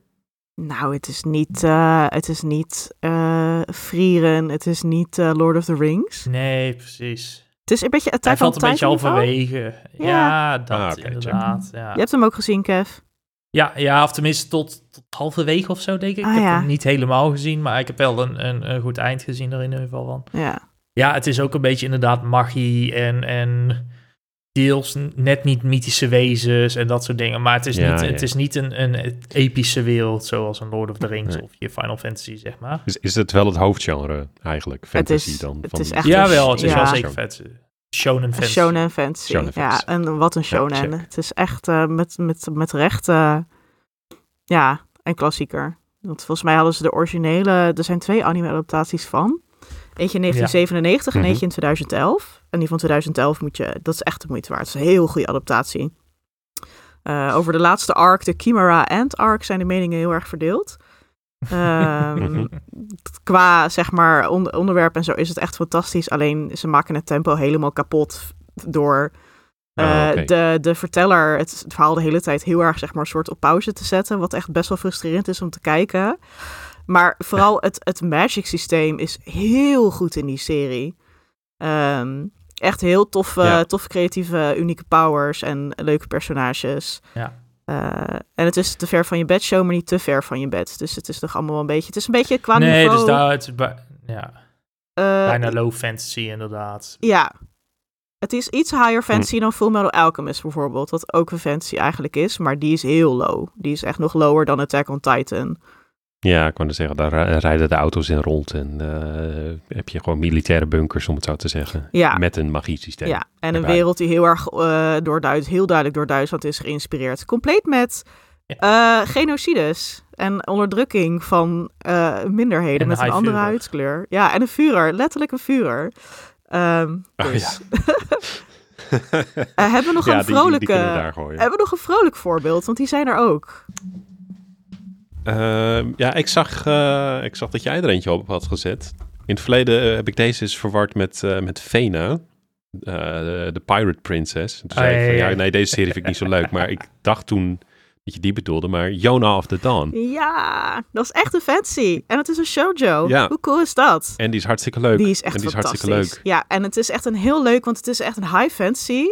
nou, het is niet, eh het is niet eh Frieren, het is niet eh, Lord of the Rings. Nee, precies. Het is een beetje Hij Attack valt een beetje halverwege. Ja, Ja. dat Ah, inderdaad. Ja. Je hebt hem ook gezien, Kev. Ja, ja, of tenminste tot, tot halverwege of zo, denk ik. Ah, ik heb ja. hem niet helemaal gezien, maar ik heb wel een, een, een goed eind gezien er in ieder geval van. Ja. Ja, het is ook een beetje inderdaad magie en, en deels net niet mythische wezens en dat soort dingen. Maar het is Ja, niet, ja. het is niet een, een epische wereld zoals een Lord of the Rings Nee. of je Final Fantasy, zeg maar. Dus is het wel het hoofdgenre eigenlijk? Fantasy is- dan? het van is echt Ja, een- wel, het is ja. wel zeker vet. Shonen fantasy. Shonen fantasy. Shonen fantasy. Ja, en wat een shonen. het is echt eh, met, met, met recht, eh, ja, een klassieker. Want volgens mij hadden ze de originele, er zijn twee anime-adaptaties van. Eentje in 1997 en Mhm. eentje in 2011. En die van 2011 moet je, dat is echt de moeite waard. Het is een heel goede adaptatie. Eh, over de laatste arc, de Chimera Ant arc, zijn de meningen heel erg verdeeld. Ehm, qua zeg maar on- onderwerp en zo is het echt fantastisch. Alleen ze maken het tempo helemaal kapot door Ah, eh, de, de verteller het, het verhaal de hele tijd heel erg zeg maar een soort op pauze te zetten. Wat echt best wel frustrerend is om te kijken. Maar vooral het, het magic systeem is heel goed in die serie. Ehm, Echt heel toffe, Ja. toffe creatieve, unieke powers en leuke personages. Ja. Eh, en het is te ver van je bed show, maar niet te ver van je bed. Dus het is toch allemaal wel een beetje... Het is een beetje qua nee, niveau... dus daar, het is bij- ja, eh, bijna low fantasy inderdaad. Ja. Het is iets higher Hm. fantasy dan Fullmetal Alchemist bijvoorbeeld. Wat ook een fantasy eigenlijk is. Maar die is heel low. Die is echt nog lower dan Attack on Titan. Ja, ik wou net zeggen, daar ri- rijden de auto's in rond en eh, heb je gewoon militaire bunkers, om het zo te zeggen. Ja. Met een magiesysteem. Ja, en een Erbij. wereld die heel erg eh door Duits, heel duidelijk door Duitsland is geïnspireerd. Compleet met eh, genocides en onderdrukking van eh, minderheden En met een andere huidskleur. Ja, en een vurer, letterlijk een vurer. Ehm Oh, dus. Eh, hebben we nog ja, een die- die, vrolijke... die hebben we nog een vrolijk voorbeeld? Want die zijn er ook. Ehm, ja, ik zag, eh, ik zag dat jij er eentje op had gezet. In het verleden eh, heb ik deze eens verward met, eh met Vena, de, Pirate Princess. Toen zei ik van, ja, nee, deze serie vind ik niet zo leuk. Maar ik dacht toen dat je die bedoelde, maar Jonah of the Dawn. Ja, dat is echt een fancy. En het is een shoujo. Ja. Hoe cool is dat? En die is hartstikke leuk. Die is echt en die is fantastisch. hartstikke leuk. Ja, en het is echt een heel leuk, want het is echt een high fantasy.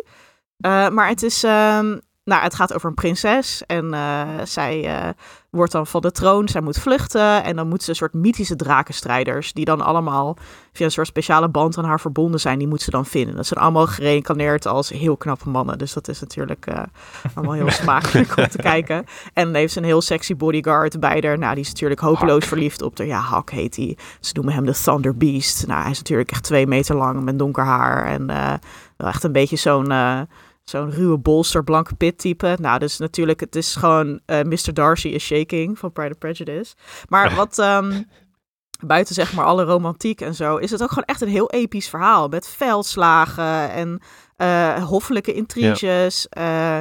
Maar het is, ehm, nou, het gaat over een prinses en eh, zij eh, wordt dan van de troon, zij moet vluchten en dan moet ze een soort mythische drakenstrijders die dan allemaal via een soort speciale band aan haar verbonden zijn, die moet ze dan vinden. Dat zijn allemaal gereïncarneerd als heel knappe mannen, dus dat is natuurlijk eh, allemaal heel smakelijk om te kijken. En dan heeft ze een heel sexy bodyguard bij haar. Nou, die is natuurlijk hopeloos Hak. verliefd op haar. Ja, Hak heet hij. Ze noemen hem de Thunder Beast. Nou, hij is natuurlijk echt twee meter lang met donker haar. En wel echt een beetje zo'n zo'n ruwe bolster, blanke pit type. Nou, dus natuurlijk, het is gewoon eh, Mr. Darcy is shaking van Pride and Prejudice. Maar wat... ehm, Buiten zeg maar alle romantiek en zo, is het ook gewoon echt een heel episch verhaal. Met veldslagen en eh, hoffelijke intriges. Eh,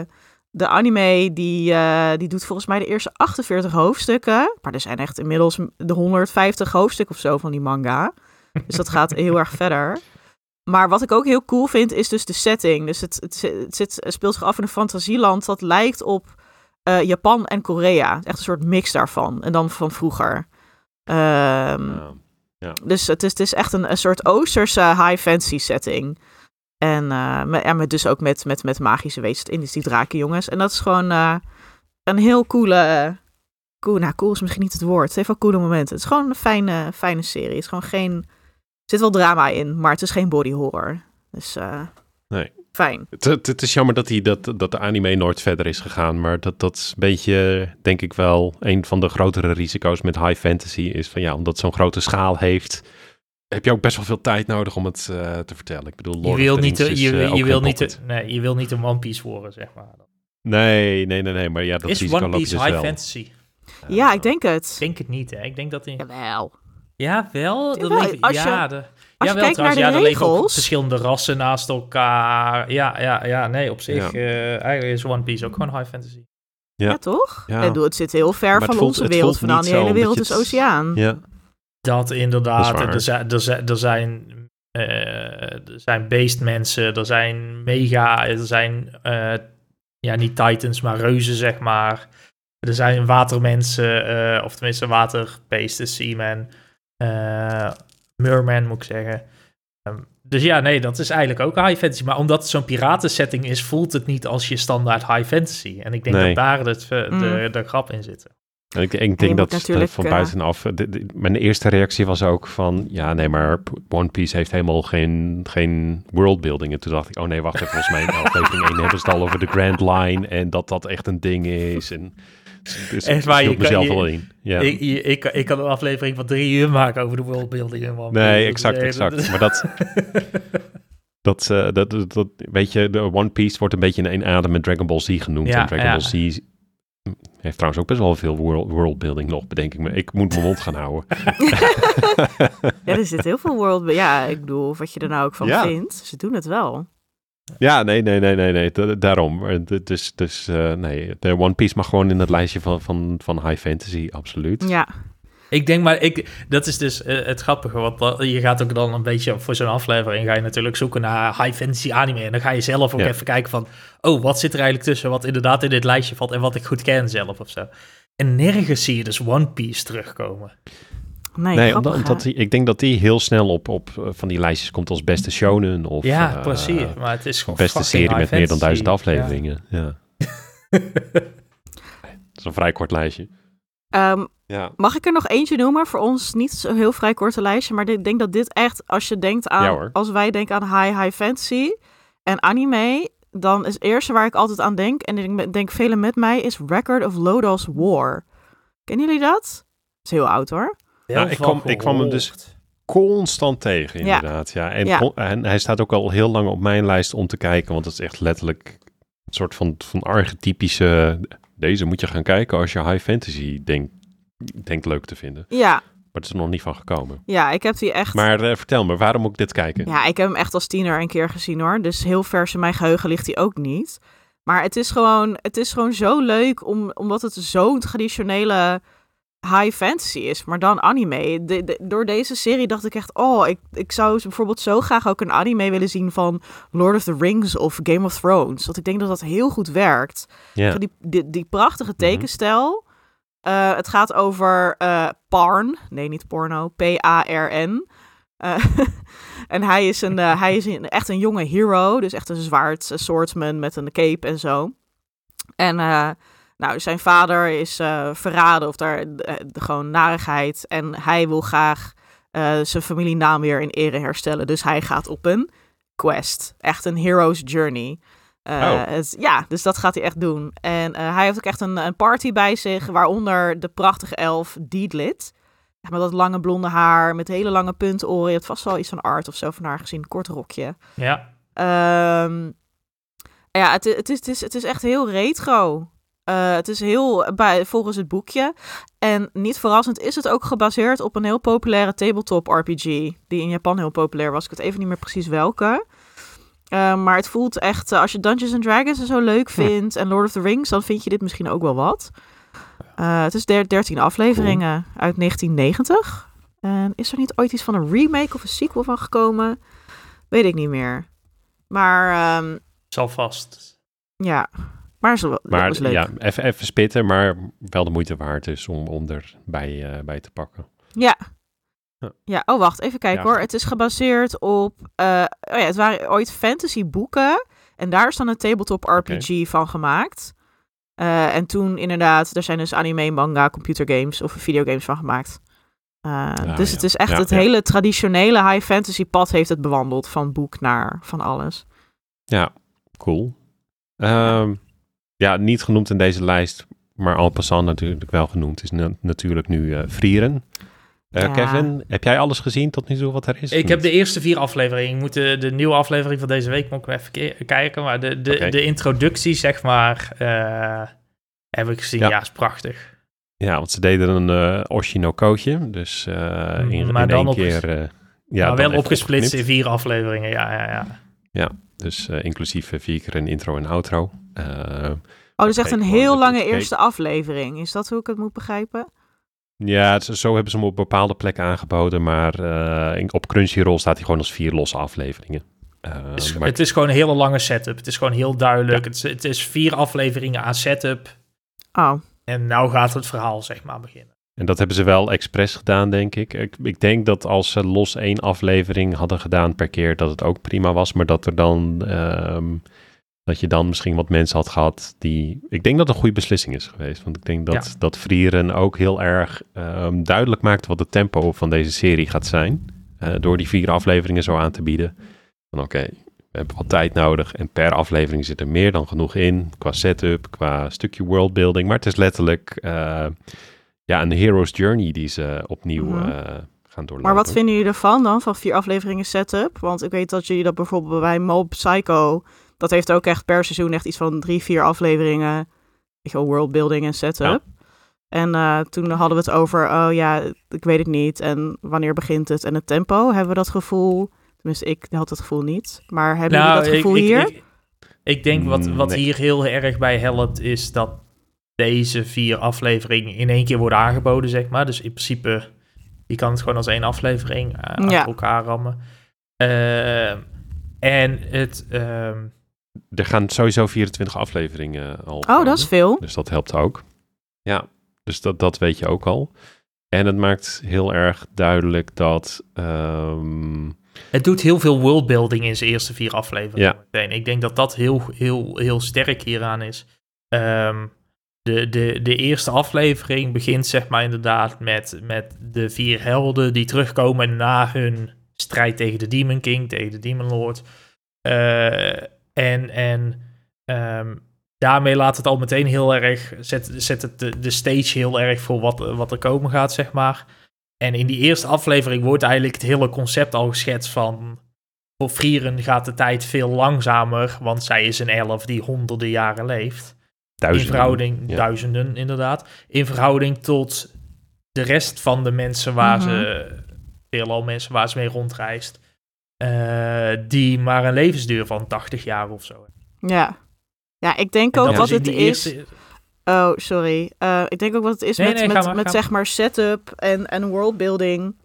de anime die, die doet volgens mij de eerste 48 hoofdstukken. Maar er zijn echt inmiddels de 150 hoofdstukken of zo van die manga. Dus dat gaat heel erg verder. Maar wat ik ook heel cool vind, is dus de setting. Dus het, het, het, zit, het speelt zich af in een fantasieland dat lijkt op eh, Japan en Korea. Echt een soort mix daarvan. En dan van vroeger. Ehm, Ja. dus het is, het is echt een, een soort Oosterse high fantasy setting. En eh, met, dus ook met, met, met magische wezens in, dus die drakenjongens. En dat is gewoon eh, een heel coole... cool, nou, cool is misschien niet het woord. Het heeft wel coole momenten. Het is gewoon een fijne, fijne serie. Het is gewoon geen... Er zit wel drama in, maar het is geen body horror. Dus eh, Nee. fijn. Het, het, het is jammer dat, die, dat, dat de anime nooit verder is gegaan. Maar dat, dat is een beetje, denk ik wel, een van de grotere risico's met high fantasy. Is van ja, omdat het zo'n grote schaal heeft, heb je ook best wel veel tijd nodig om het eh, te vertellen. Ik bedoel, Je Lord of wil niet, is, je, eh, je, wil niet, nee, je wil niet een One Piece worden, zeg maar. Nee, nee, nee, nee. Maar ja, dat is One Piece dus high wel. fantasy? Ja, ik denk het. Ik denk het niet, hè. Ik denk dat die... Jawel. Ja, wel. Dat als je- ja, de, Als ja, je wel, kijkt naar trouwens, de ja, er regels... verschillende rassen naast elkaar. Ja, ja, ja. Nee, op zich. Ja. eh, eigenlijk is One Piece ook gewoon high fantasy. Ja, Ja. toch? Ja. Ik bedoel, het zit heel ver Maar van voelt- onze wereld vandaan. Die hele wereld is oceaan. Ja, Dat inderdaad. Dat er zijn, er zijn, er zijn, eh, er zijn beestmensen, er zijn mega, er zijn eh, ja, niet titans, maar reuzen, zeg maar. Er zijn watermensen, eh, of tenminste waterbeesten, seamen, merman moet ik zeggen. Ehm, dus ja, nee, dat is eigenlijk ook high fantasy. Maar omdat het zo'n piratensetting is, voelt het niet als je standaard high fantasy. En ik denk Nee. dat daar het, eh, Mm. de, de grap in zit. En ik, denk dat natuurlijk, van eh, buitenaf... de- de- mijn eerste reactie was ook van... Ja, nee, maar One Piece heeft helemaal geen, geen worldbuilding. En toen dacht ik, oh nee, wacht even. Volgens mij in aflevering 1 hebben ze het al over de Grand Line. En dat dat echt een ding is. En, dus Echt ik waar, je kan- mezelf je- wel in. Ja. Ik, ik, ik, ik kan een aflevering van drie uur maken over de worldbuilding. in One Piece. Nee, exact, exact. Maar dat, dat, eh, dat, dat, dat- weet je, de One Piece wordt een beetje in één adem met Dragon Ball Z genoemd. Ja, en Dragon ja. Ball Z heeft trouwens ook best wel veel world, worldbuilding nog, bedenk ik me. Ik moet mijn mond gaan houden. Ja, er zit heel veel world... Ja, ik bedoel, of wat je er nou ook van Ja. vindt. Ze doen het wel. Ja, nee, nee, nee, nee, nee. da- Daarom. Eh, Dus, dus eh, nee, de One Piece mag gewoon in het lijstje van, van, van high fantasy, absoluut. Ja, Ik denk maar, ik, dat is dus eh, het grappige. Want je gaat ook dan een beetje voor zo'n aflevering. Ga je natuurlijk zoeken naar high fantasy anime. En dan ga je zelf ook Ja. even kijken van. Oh, wat zit er eigenlijk tussen? Wat inderdaad in dit lijstje valt. En wat ik goed ken zelf of zo. En nergens zie je dus One Piece terugkomen. Nee, Nee, grappig, omdat, die, ik denk dat die heel snel op, op eh, van die lijstjes komt als beste shonen of ja, eh, precies. Maar het is gewoon beste serie met meer dan duizend afleveringen. Ja. Dat is een vrij kort lijstje. Ehm, Ja. mag ik er nog eentje noemen? Voor ons niet zo heel vrij korte lijstje, maar ik denk dat dit echt, als je denkt aan, Ja, hoor. als wij denken aan high, high fantasy en anime, dan is het eerste waar ik altijd aan denk, en ik denk- denk velen met mij, is Record of Lodoss War. Kennen jullie dat? Dat is heel oud hoor. Heel Nou, ik kwam- ik kwam hem dus-. Constant tegen, Ja. inderdaad. Ja. En, Ja. en hij staat ook al heel lang op mijn lijst om te kijken, want het is echt letterlijk een soort van, van archetypische... Deze moet je gaan kijken als je high fantasy denkt, denkt leuk te vinden. Ja, Maar het is er nog niet van gekomen. ja, ik heb die echt... Maar eh, vertel me, waarom moet ik dit kijken? Ja, ik heb hem echt als tiener een keer gezien hoor. Dus heel vers in mijn geheugen ligt hij ook niet. Maar het is gewoon, het is gewoon zo leuk om, omdat het zo'n traditionele high fantasy is. Maar dan anime. De, de- door deze serie dacht ik echt, oh, ik, ik zou bijvoorbeeld zo graag ook een anime willen zien van Lord of the Rings of Game of Thrones. Want ik denk dat dat heel goed werkt. Ja. Die, die, die prachtige tekenstijl. Eh, het gaat over eh Parn. Nee, niet porno. P-A-R-N. Eh, en hij is, een, hij is een, echt een jonge hero. Dus echt een zwaard swordsman met een cape en zo. En nou, zijn vader is eh, verraden of daar eh, gewoon narigheid. En hij wil graag eh, zijn familienaam weer in ere herstellen. Dus hij gaat op een quest. Echt een hero's journey. Oh. het- ja, dus dat gaat hij echt doen. En hij heeft ook echt een, een party bij zich, waaronder de prachtige elf Deedlit. Ja, met dat lange blonde haar, met hele lange puntoren. Je hebt vast wel iets van art of zo van haar gezien, kort rokje. Ja, Ehm, ja, het, het, is, het, is, het is echt heel retro. Eh, het is heel bij, volgens het boekje. En niet verrassend is het ook gebaseerd op een heel populaire tabletop RPG. Die in Japan heel populair was. Ik weet even niet meer precies welke. Eh, maar het voelt echt, eh, als je Dungeons and Dragons en zo leuk vindt. En Lord of the Rings, dan vind je dit misschien ook wel wat. Eh, het is der- 13 afleveringen uit 1990. En is er niet ooit iets van een remake of een sequel van gekomen? Weet ik niet meer. Maar ehm, zal vast. ja, maar zo, dat Maar was leuk. ja, even, even spitten, maar wel de moeite waard is om, om erbij eh, bij te pakken. Ja. Ja. Ja, oh wacht, even kijken Ja. hoor. Het is gebaseerd op, eh, oh ja, het waren ooit fantasy boeken. En daar is dan een tabletop RPG van gemaakt. Eh, en toen inderdaad, er zijn dus anime, manga, computergames of videogames van gemaakt. Dus ja. het is echt Ja, het ja. hele traditionele high fantasy pad heeft het bewandeld. Van boek naar van alles. Ja, cool. Ehm, ja, niet genoemd in deze lijst, maar en passant natuurlijk wel genoemd, is na- natuurlijk nu eh Vrieren. Eh, Ja. Kevin, heb jij alles gezien tot nu toe wat er is? Ik heb de eerste vier afleveringen. Ik moet de, de nieuwe aflevering van deze week ik even ke- kijken. Maar de, de, de introductie, zeg maar, eh, heb ik gezien. Ja. Ja, is prachtig. Ja, want ze deden een eh Oshinokootje, dus eh in, Maar in dan één op- keer... ja, maar wel opgesplitst in vier afleveringen. Ja, ja, ja. Dus eh, inclusief vier keer een intro en outro. Eh, Oh, dus echt een heel lange eerste aflevering. Is dat hoe ik het moet begrijpen? ja, het zo hebben ze hem op bepaalde plekken aangeboden, maar eh, in- op Crunchyroll staat hij gewoon als vier losse afleveringen. Eh, Het is, maar het is gewoon een hele lange setup. Het is gewoon heel duidelijk. Het, is, het is vier afleveringen aan setup. Oh, En nou gaat het verhaal, zeg maar, beginnen. En dat hebben ze wel expres gedaan, denk ik. ik. Ik denk dat als ze los één aflevering hadden gedaan per keer, dat het ook prima was. Maar dat er dan, ehm, dat je dan misschien wat mensen had gehad die... Ik denk dat het een goede beslissing is geweest. Want ik denk dat, Ja. dat Vrieren ook heel erg ehm, duidelijk maakt wat het tempo van deze serie gaat zijn. eh, door die vier afleveringen zo aan te bieden. Van oké, we hebben wat tijd nodig. En per aflevering zit er meer dan genoeg in. Qua setup, qua stukje worldbuilding. Maar het is letterlijk... eh, ja, een hero's journey die ze opnieuw Mhm. eh, gaan doorlopen. Maar wat vinden jullie ervan dan, van vier afleveringen setup? Want ik weet dat jullie dat bijvoorbeeld bij Mob Psycho... dat heeft ook echt per seizoen echt iets van drie, vier afleveringen... weet je wel, worldbuilding en setup. Ja. En eh, toen hadden we het over, oh ja, ik weet het niet. En wanneer begint het? En het tempo, hebben we dat gevoel... Tenminste, ik had het gevoel niet. Maar hebben jullie dat gevoel Nou, ik, hier? Ik, ik, ik denk wat, wat Nee. hier heel erg bij helpt, is dat deze vier afleveringen in één keer worden aangeboden, zeg maar. Dus in principe, je kan het gewoon als één aflevering eh, achter Ja. elkaar rammen. Ehm, en het... ehm, Er gaan sowieso 24 afleveringen al oh, komen. dat is veel. Dus dat helpt ook. Ja, dus dat, dat weet je ook al. En het maakt heel erg duidelijk dat... ehm, Het doet heel veel worldbuilding in zijn eerste vier afleveringen. Ja. meteen. Ik denk dat dat heel, heel, heel sterk hieraan is. Ehm, de, de, de eerste aflevering begint zeg maar inderdaad met, met de vier helden die terugkomen na hun strijd tegen de Demon King, tegen de Demon Lord. Eh, en en ehm, daarmee laat het al meteen heel erg, zet, zet het de, de stage heel erg voor wat, wat er komen gaat, zeg maar. En in die eerste aflevering wordt eigenlijk het hele concept al geschetst van... Voor Frieren gaat de tijd veel langzamer, want zij is een elf die honderden jaren leeft. In duizenden. verhouding, ja. duizenden inderdaad. In verhouding tot de rest van de mensen waar Mhm. ze, veelal mensen waar ze mee rondreist. Eh, die maar een levensduur van 80 jaar of zo. Ja. Ja, ik denk En ook dat wat het is... eerste- Oh, sorry. Eh, ik denk ook wat het is Nee, met, nee, met, maar, met zeg maar setup en, en worldbuilding.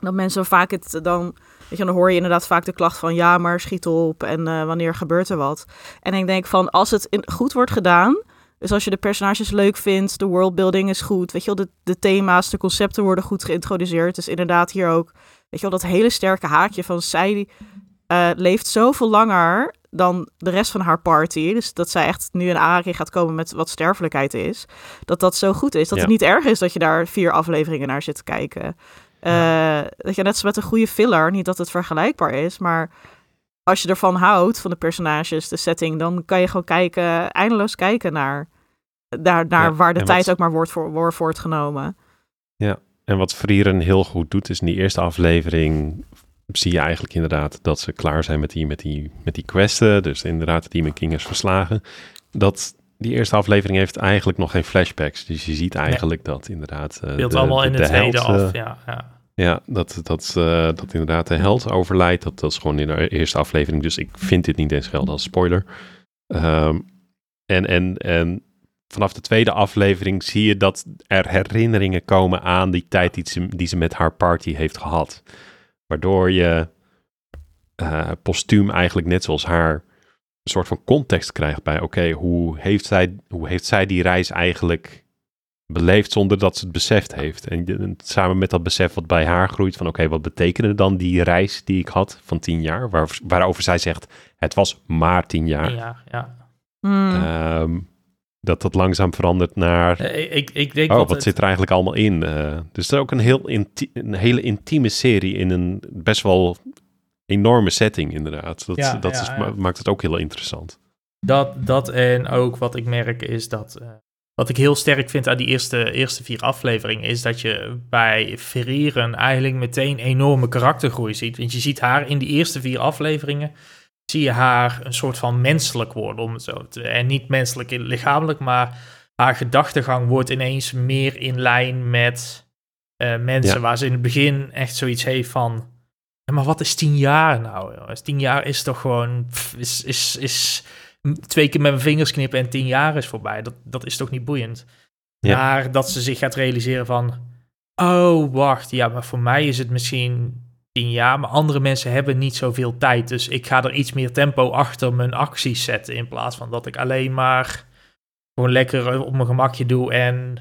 Dat mensen vaak het dan... Weet je, dan hoor je inderdaad vaak de klacht van... Ja, maar schiet op en eh, wanneer gebeurt er wat? En ik denk van, als het in, goed wordt gedaan... Dus als je de personages leuk vindt, de worldbuilding is goed. Weet je wel, de, de thema's, de concepten worden goed geïntroduceerd. Dus inderdaad hier ook, weet je wel, dat hele sterke haakje van... Zij eh, leeft zoveel langer dan de rest van haar party. Dus dat zij echt nu in aanraking gaat komen met wat sterfelijkheid is. Dat dat zo goed is. Dat Ja. het niet erg is dat je daar vier afleveringen naar zit te kijken. Eh, dat je net als met een goede filler, niet dat het vergelijkbaar is, maar als je ervan houdt, van de personages, de setting, dan kan je gewoon kijken, eindeloos kijken naar, naar, naar Ja, waar de tijd wat- ook maar wordt, voor, wordt voortgenomen. En wat Frieren heel goed doet, is in die eerste aflevering zie je eigenlijk inderdaad dat ze klaar zijn met die, met die, met die questen. Dus inderdaad, de Demon King is verslagen. Dat die eerste aflevering heeft eigenlijk nog geen flashbacks. Dus je ziet eigenlijk dat inderdaad... speelt de- allemaal in de- de, de tweede held, eh, af. Ja, ja. Ja, dat, dat, eh, dat inderdaad de held overlijdt. Dat, dat is gewoon in de eerste aflevering. Dus ik vind dit niet eens gelden als spoiler. Ehm, en, en, en vanaf de tweede aflevering zie je dat er herinneringen komen aan die tijd die ze, die ze met haar party heeft gehad. Waardoor je eh postuum eigenlijk net zoals haar een soort van context krijgt bij... Oké, hoe, heeft zij, hoe heeft zij die reis eigenlijk beleefd zonder dat ze het beseft heeft. En samen met dat besef wat bij haar groeit van oké, wat betekende dan die reis die ik had van tien jaar, waar, waarover zij zegt het was maar tien jaar. ja, ja. Hmm. Ehm, dat dat langzaam verandert naar Eh, ik, ik denk oh, wat het- zit er eigenlijk allemaal in? Eh, dus het is ook een, heel een hele intieme serie in een best wel enorme setting inderdaad. Dat, Ja, dat ja, is, ja. ma- maakt het ook heel interessant. Dat, dat en ook wat ik merk is dat. eh, wat ik heel sterk vind aan die eerste, eerste vier afleveringen. is dat je bij Verieren eigenlijk meteen enorme karaktergroei ziet. Want je ziet haar in die eerste vier afleveringen. Zie je haar een soort van menselijk worden. Om het zo te, en niet menselijk in- lichamelijk, maar haar gedachtegang wordt ineens meer in lijn met eh, mensen. Ja. Waar ze in het begin echt zoiets heeft van. "Ja, Maar wat is tien jaar nou? jongens? Tien jaar is toch gewoon. pff, is, is, is twee keer met mijn vingers knippen en tien jaar is voorbij. Dat, dat is toch niet boeiend? Ja. Maar dat ze zich gaat realiseren van... Oh, wacht. Ja, maar voor mij is het misschien tien jaar. Maar andere mensen hebben niet zoveel tijd. Dus ik ga er iets meer tempo achter mijn acties zetten. In plaats van dat ik alleen maar gewoon lekker op mijn gemakje doe en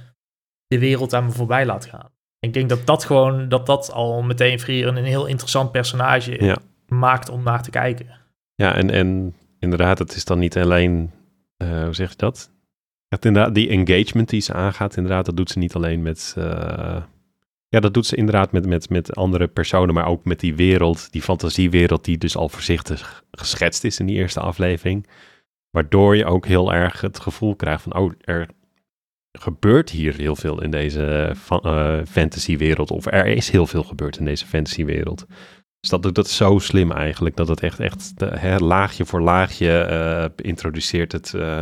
de wereld aan me voorbij laat gaan. Ik denk dat dat gewoon, dat dat al meteen Frieren een heel interessant personage Ja. maakt om naar te kijken. Ja, en, en inderdaad, het is dan niet alleen, eh, hoe zeg je dat? Het, inderdaad, die engagement die ze aangaat, inderdaad, dat doet ze niet alleen met, eh, ja, dat doet ze inderdaad met, met, met andere personen, maar ook met die wereld, die fantasiewereld die dus al voorzichtig geschetst is in die eerste aflevering. Waardoor je ook heel erg het gevoel krijgt van, oh, er gebeurt hier heel veel in deze fa- eh, fantasywereld, of er is heel veel gebeurd in deze fantasywereld. Dus dat doet dat zo slim eigenlijk, dat het echt, echt de, hè, laagje voor laagje eh, introduceert het, eh,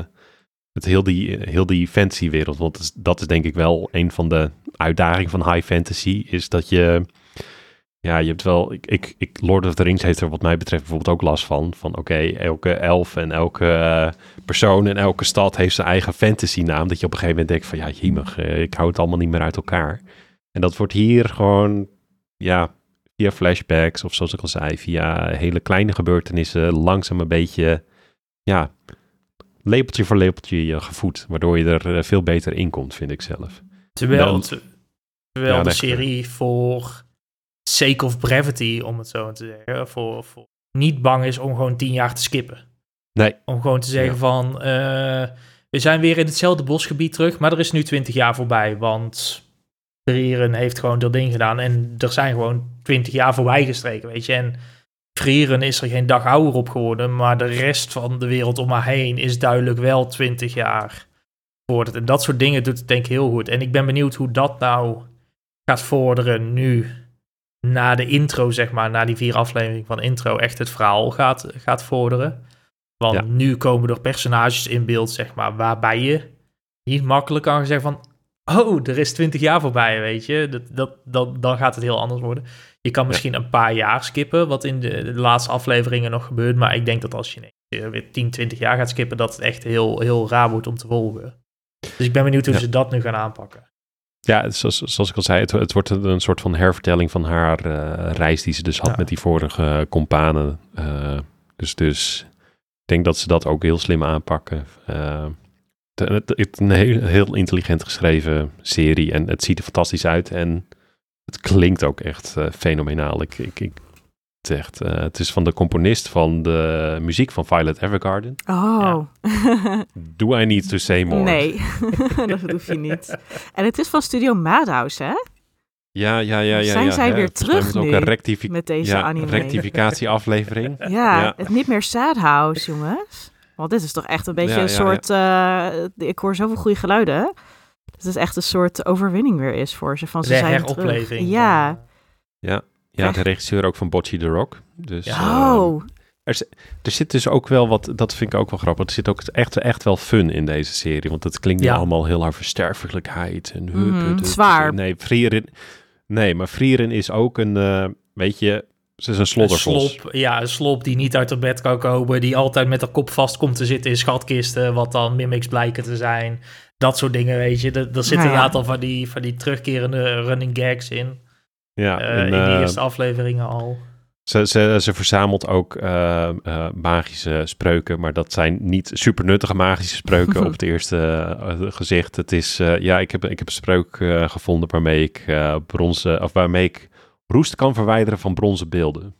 het heel die, heel die fantasywereld. Want dat is, denk ik wel een van de uitdagingen van high fantasy, is dat je, ja, je hebt wel, ik, ik, ik, Lord of the Rings heeft er wat mij betreft bijvoorbeeld ook last van, van oké, elke elf en elke eh, persoon en elke stad heeft zijn eigen fantasy naam, dat je op een gegeven moment denkt van, ja, jemig, eh, ik hou het allemaal niet meer uit elkaar. En dat wordt hier gewoon, ja, via flashbacks of zoals ik al zei, via hele kleine gebeurtenissen langzaam een beetje, ja, lepeltje voor lepeltje je gevoed, waardoor je er eh, veel beter in komt, vind ik zelf. Terwijl, Dan- te- Terwijl Ja, de echt, serie voor sake of brevity, om het zo te zeggen, voor, voor niet bang is om gewoon tien jaar te skippen. Nee. Om gewoon te zeggen Ja. van, eh, we zijn weer in hetzelfde bosgebied terug, maar er is nu twintig jaar voorbij, want Frieren heeft gewoon dat ding gedaan en er zijn gewoon twintig jaar voorbij gestreken, weet je. En Frieren is er geen dag ouder op geworden, maar de rest van de wereld om haar heen is duidelijk wel twintig jaar vorderd. En dat soort dingen doet het denk ik heel goed. En ik ben benieuwd hoe dat nou gaat vorderen nu, na de intro, zeg maar, na die vier afleveringen van intro, echt het verhaal gaat, gaat vorderen. Want Ja. nu komen er personages in beeld, zeg maar, waarbij je niet makkelijk kan zeggen van, oh, er is twintig jaar voorbij, weet je. Dat, dat, dat, dan gaat het heel anders worden. Je kan misschien een paar jaar skippen, wat in de, de laatste afleveringen nog gebeurt. Maar ik denk dat als je weer 10, 20 jaar gaat skippen, dat het echt heel, heel raar wordt om te volgen. Dus ik ben benieuwd hoe Ja. ze dat nu gaan aanpakken. Ja, zoals, zoals ik al zei, het, het wordt een, soort van hervertelling van haar eh, reis die ze dus had Ja. met die vorige companen. Eh, dus, dus ik denk dat ze dat ook heel slim aanpakken. Eh, het, het, het een heel, heel intelligent geschreven serie en het ziet er fantastisch uit en het klinkt ook echt eh, fenomenaal. Ik, ik, ik, het, echt, eh, het is van de componist van de muziek van Violet Evergarden. Oh. Do I need to say more? nee, dat hoef je niet. En het is van Studio Madhouse, hè? Ja, ja, ja, ja. Zijn ja, zij ja. weer terug ook nu Met deze ja, anime. rectificatieaflevering. Ja, het niet meer Sad House, jongens. Want dit is toch echt een beetje een soort... eh, ik hoor zoveel goede geluiden. Dat het echt een soort overwinning weer is voor ze. Van ze De zijn heropleving. terug. Ja. van, Ja, Echt? de regisseur ook van Bocce the Rock. Dus eh, Oh, er, er zit dus ook wel wat, dat vind ik ook wel grappig. Er zit ook echt, echt wel fun in deze serie. Want het klinkt nu Ja. allemaal heel hard versterfelijkheid. En hup, Mhm, hup, hup. zwaar. Nee, Frieren, nee, maar Frieren is ook een, eh, weet je, ze is een Een sloddervos. slop, ja, een slop die niet uit het bed kan komen, die altijd met haar kop vast komt te zitten in schatkisten, wat dan mimics blijken te zijn. Dat soort dingen, weet je. Er, er zitten Nou ja. een aantal van die, van die terugkerende running gags in. Ja, eh, en, in de eh, eerste afleveringen al. Ze, ze, ze verzamelt ook eh, eh, magische spreuken, maar dat zijn niet super nuttige magische spreuken op het eerste gezicht. Het is, eh, ja, ik heb, ik heb een spreuk eh, gevonden waarmee ik eh, bronzen, of waarmee ik roest kan verwijderen van bronzen beelden.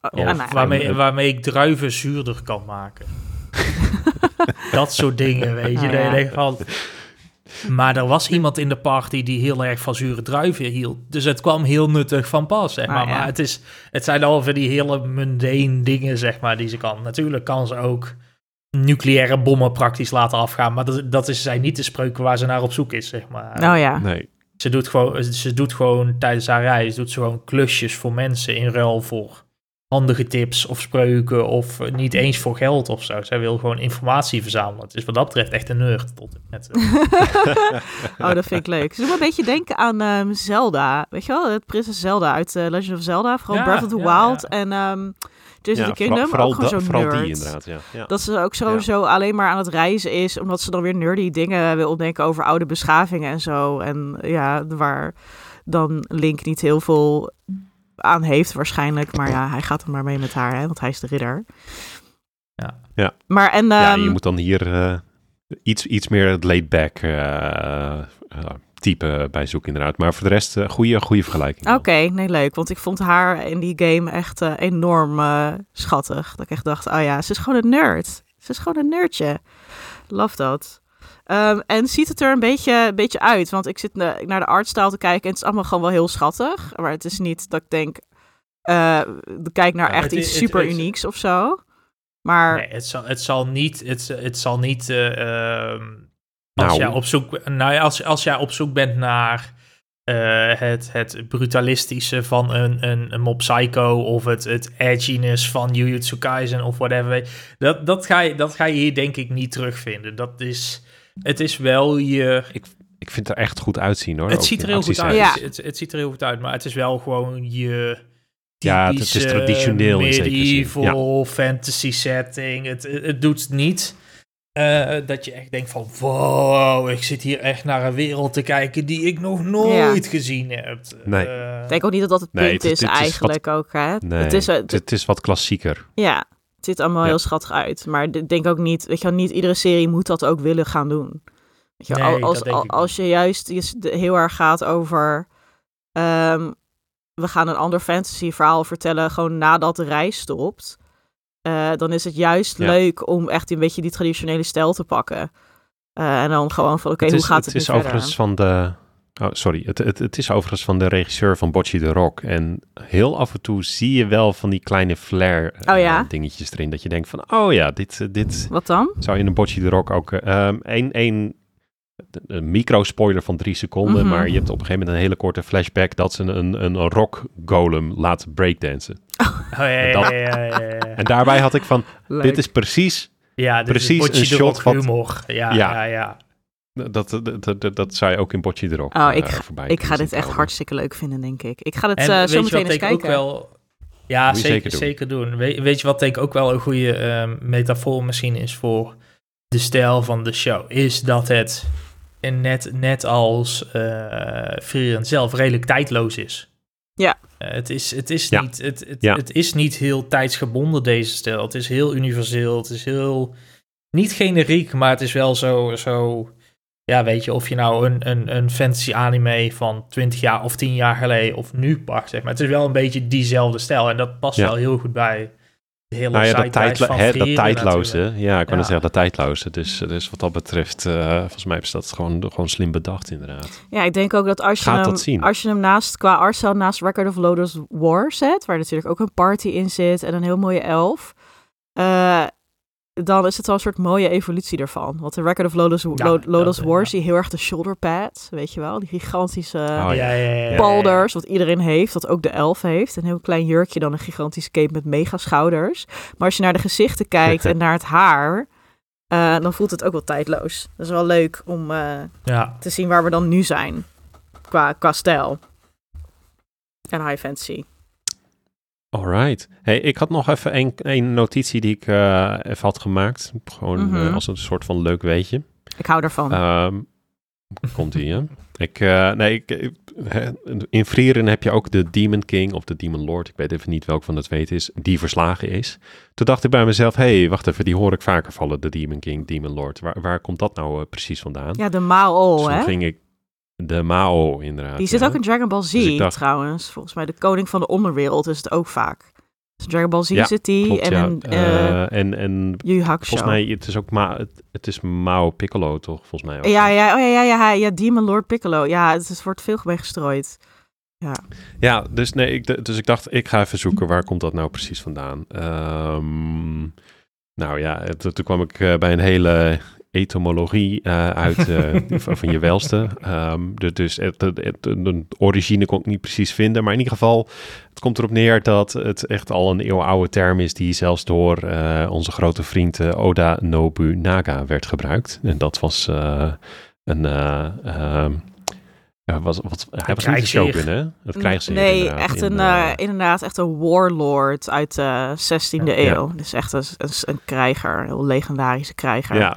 Oh, Ja, ja, nou, waarmee, waarmee ik druiven zuurder kan maken. dat soort dingen, weet je. Denkt van... Maar er was iemand in de party die heel erg van zure druiven hield. Dus het kwam heel nuttig van pas, zeg Ah, maar. ja. Maar het, is, het zijn al van die hele mundane dingen, zeg maar, die ze kan. Natuurlijk kan ze ook nucleaire bommen praktisch laten afgaan. Maar dat, dat is, zijn niet de spreuken waar ze naar op zoek is, zeg maar. nou ja. Nee, Ze doet, gewoon, ze doet gewoon tijdens haar reis doet ze gewoon klusjes voor mensen in ruil voor handige tips of spreuken of eh, niet eens voor geld of zo. Zij wil gewoon informatie verzamelen. Het is wat dat betreft echt een nerd tot en met. eh, Oh, dat vind ik leuk. Ze doet me een beetje denken aan ehm, Zelda. Weet je wel? Het prinses Zelda uit eh, Legend of Zelda. Vooral Ja, Breath of the ja, Wild ja. en ehm Tears ja, of the Kingdom. vooral, ook gewoon vooral nerd. die inderdaad, ja. ja. Dat ze ook sowieso alleen maar aan het reizen is, omdat ze dan weer nerdy dingen wil ontdekken over oude beschavingen en zo. En ja, waar dan Link niet heel veel aan heeft waarschijnlijk. Maar ja, hij gaat er maar mee met haar, hè, want hij is de ridder. Ja. Ja. Maar en... ja, ehm, je moet dan hier eh, iets, iets meer het laid-back eh, eh, type bij zoeken inderdaad. Maar voor de rest, uh, goede, goede vergelijking. Oké, nee, leuk. Want ik vond haar in die game echt enorm eh, schattig. Dat ik echt dacht, oh ja, ze is gewoon een nerd. Ze is gewoon een nerdje. Love dat. Ehm, en ziet het er een beetje, een beetje uit? Want ik zit na- naar de artstyle te kijken en het is allemaal gewoon wel heel schattig. Maar het is niet dat ik denk, eh kijk naar Ja, echt het iets het super unieks of zo. Maar Nee, het zal, het zal niet. Het, het zal niet. eh, ehm, als, Nou. jij op zoek, nou ja, als, als jij op zoek bent naar eh, het, het brutalistische van een, een, een Mob Psycho of het, het edginess van Jujutsu Kaisen of whatever. Dat, dat, ga je, dat ga je hier denk ik niet terugvinden. Dat is, het is wel je... Ik vind het er echt goed uitzien hoor. Het ziet er heel goed uit. Ja. Het, het ziet er heel goed uit, maar het is wel gewoon je Ja, het is typische traditioneel in zekere zin, medieval fantasy setting. Het, het, het doet niet eh, dat je echt denkt van wow, ik zit hier echt naar een wereld te kijken die ik nog nooit gezien heb. Nee. Eh, ik denk ook niet dat dat het Nee, punt het- is het is eigenlijk ook. Hè? Nee, het is, eh, het, het is wat klassieker. Ja, ziet allemaal Ja. heel schattig uit. Maar ik denk ook niet, weet je wel, niet iedere serie moet dat ook willen gaan doen. Weet je, wel, Nee, als, als je juist heel erg gaat over ehm, we gaan een ander fantasy verhaal vertellen gewoon nadat de reis stopt. Eh, dan is het juist Ja. leuk om echt een beetje die traditionele stijl te pakken. Eh, en dan gewoon van, oké, hoe gaat het het, is nu verder? overigens van de. Oh, sorry. Het, het, het is overigens van de regisseur van Bocce de Rock. En heel af en toe zie je wel van die kleine flair eh, Oh ja? dingetjes erin. Dat je denkt van, oh ja, dit, eh, dit Wat dan? zou in een Bocce de Rock ook... eh, ehm, één één een micro-spoiler van drie seconden, Mhm. maar je hebt op een gegeven moment een hele korte flashback dat ze een, een, een rock golem laten breakdansen. Oh ja, ja, dat- ja, ja, ja, ja. En daarbij had ik van, Leuk. dit is precies, Ja, dit precies is een shot Rock wat- humor. Ja, Ja. ja, ja. Dat, dat, dat, dat, je ook in de Rock Oh, eh, ik ga- voorbij Ik ga dit echt komen. hartstikke leuk vinden, denk ik. Ik ga het En eh, weet zo je meteen wat eens ik ook kijken. wel... Ja, Moet zeker, zeker zeker doen. doen. Weet, weet je wat denk ik ook wel een goede ehm, metafoor misschien is voor de stijl van de show? Is dat het en net, net als eh Frieren zelf redelijk tijdloos is. Ja. Eh, het is, het, is Ja. niet, het, het, Ja. het is niet heel tijdsgebonden, deze stijl. Het is heel universeel. Het is heel... Niet generiek, maar het is wel zo... zo ja, weet je, of je nou een, een, een fantasy anime van 20 jaar of 10 jaar geleden of nu pakt, zeg maar. Het is wel een beetje diezelfde stijl en dat past Ja. wel heel goed bij de hele Nou ja, dat, zeitgeist tijdlo- van hè, dat tijdloze. natuurlijk. Ja, ik kan Ja. het zeggen, dat tijdloze. Dus, dus wat dat betreft, eh, volgens mij is dat gewoon, gewoon slim bedacht inderdaad. Ja, ik denk ook dat als je, Gaat hem, dat zien. als je hem naast, qua artstyle naast Record of Lodoss War zet, waar natuurlijk ook een party in zit en een heel mooie elf, eh, dan is het wel een soort mooie evolutie ervan. Want de Record of Lodoss, Lo- dat, Lodoss eh, War ja. zie je heel erg de shoulder pads, weet je wel, die gigantische Oh, Ja, balders, wat iedereen heeft, wat ook de elf heeft. Een heel klein jurkje, dan een gigantische cape met mega schouders. Maar als je naar de gezichten kijkt en naar het haar, eh, dan voelt het ook wel tijdloos. Dat is wel leuk om eh, Ja, te zien waar we dan nu zijn. Qua, qua stijl. En high fantasy. Alright. Hey, ik had nog even een, een notitie die ik eh, even had gemaakt. Gewoon Mhm. eh, als een soort van leuk weetje. Ik hou ervan. Ehm komt ie, hè? Ik, eh, nee, ik, in Frieren heb je ook de Demon King of de Demon Lord. Ik weet even niet welk van het is, die verslagen is. Toen dacht ik bij mezelf, hé, hey, wacht even, die hoor ik vaker vallen, de Demon King, Demon Lord. Waar, waar komt dat nou precies vandaan? ja, de Mao, Dus toen hè? ging ik, de Mao inderdaad. Die zit ja. ook in Dragon Ball Z Dus dacht- trouwens. Volgens mij de koning van de onderwereld is het ook vaak. Dus Dragon Ball Z Ja, zit die Klopt, en ja. eh Eh, en, en Yu Yu Hakusho. volgens mij, het is ook Ma, het, het is Mao Piccolo toch, volgens mij ook. Ja, ja, oh, ja, ja, ja, ja, ja, Demon Lord Piccolo. Ja, het wordt veel mee gestrooid. Ja, dus, nee, ik, dus ik dacht, ik ga even zoeken, waar komt dat nou precies vandaan? Ehm, nou ja, het- toen kwam ik eh, bij een hele etymologie eh, uit eh, van, je welste. Ehm, dus het, het, origine kon ik niet precies vinden, maar in ieder geval, het komt erop neer dat het echt al een eeuwenoude term is die zelfs door eh, onze grote vriend Oda Nobunaga werd gebruikt. En dat was een... eh, ehm, ja, was, wat, hij was niet shogun, hè? Het krijgsheer, Nee, inderdaad, echt een, inderdaad, echt een warlord uit de 16e Ja. eeuw. Dus echt een, een, krijger, een heel legendarische krijger. Ja,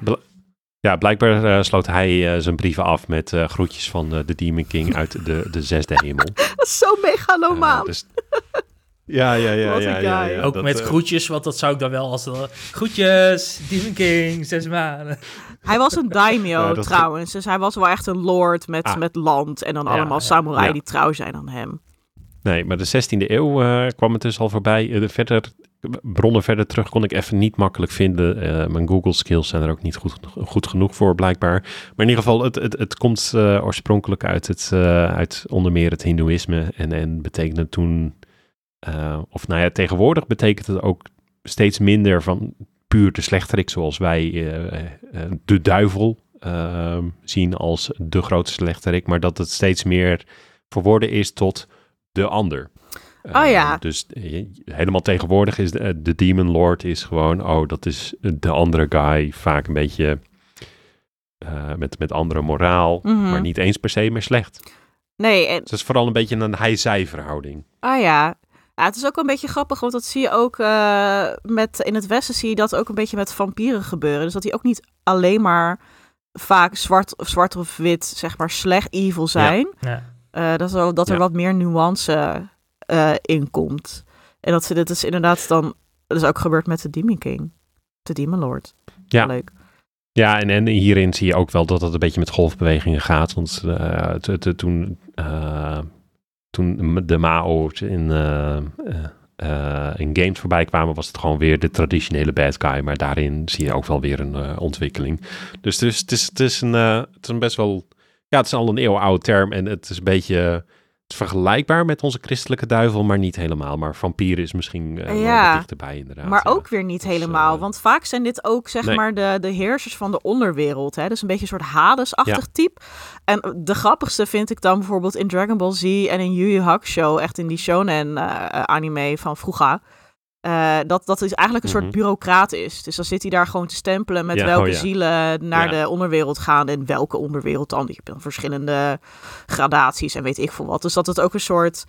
ja blijkbaar eh, sloot hij eh, zijn brieven af met eh, groetjes van de Demon King uit de, de zesde hemel. Dat is zo megalomaan. Eh, dus, ja, ja, ja. Ja, ja, ja, ook dat, met groetjes, want dat zou ik dan wel als... groetjes, Demon King, zes maanden. Hij was een daimyo Ja, dat- trouwens. Dus hij was wel echt een lord met, Ah. met land. En dan Ja, allemaal ja. samurai Ja. die trouw zijn aan hem. Nee, maar de 16e eeuw eh, kwam het dus al voorbij. De verder, bronnen verder terug kon ik even niet makkelijk vinden. Eh, mijn Google skills zijn er ook niet goed, genoeg voor, blijkbaar. Maar in ieder geval, het, het, het komt eh, oorspronkelijk uit, het, eh, uit onder meer het Hindoeïsme. En, en betekende toen, of nou ja, tegenwoordig betekent het ook steeds minder van puur de slechterik, zoals wij de duivel eh, zien als de grote slechterik. Maar dat het steeds meer verworden is tot de ander. Oh ja. Eh, dus eh, helemaal tegenwoordig is de, de Demon Lord is gewoon, oh, dat is de andere guy. Vaak een beetje eh, met, met andere moraal, Mhm. maar niet eens per se meer slecht. Nee, en Dus het is vooral een beetje een hij-zij verhouding. Ah ja. ja. Het is ook een beetje grappig, want dat zie je ook eh, met, in het Westen zie je dat ook een beetje met vampieren gebeuren. Dus dat die ook niet alleen maar vaak zwart, of zwart of wit, zeg maar, slecht evil zijn. Ja. Eh, dat, is wel, dat er Ja. wat meer nuance eh, in komt. En dat, ze- dat is inderdaad dan, dat is ook gebeurd met de Demon King. De Demon Lord. Ja. Leuk. Ja, en, en hierin zie je ook wel dat het een beetje met golfbewegingen gaat. Want eh, t- t- toen, eh, toen de Mao's in, uh, in games voorbij kwamen, was het gewoon weer de traditionele bad guy. Maar daarin zie je ook wel weer een ontwikkeling. Dus, dus het, is, het, is een, het is een best wel... Ja, het is al een eeuwenoude term en het is een beetje vergelijkbaar met onze christelijke duivel, maar niet helemaal. Maar vampier is misschien uh, ja, dichterbij inderdaad. Maar ook weer niet dus, helemaal, uh, want vaak zijn dit ook zeg maar de, de heersers van de onderwereld. Hè? Dus een beetje een soort Hades-achtig ja. type. En de grappigste vind ik dan bijvoorbeeld in Dragon Ball Z en in Yu Yu Hakusho, echt in die shonen uh, anime van vroeger. Uh, dat, dat is eigenlijk een soort Mhm. bureaucraat is. Dus dan zit hij daar gewoon te stempelen met Ja, welke oh ja. zielen naar Ja. de onderwereld gaan. En welke onderwereld dan. Je hebt dan verschillende gradaties en weet ik veel wat. Dus dat het ook een soort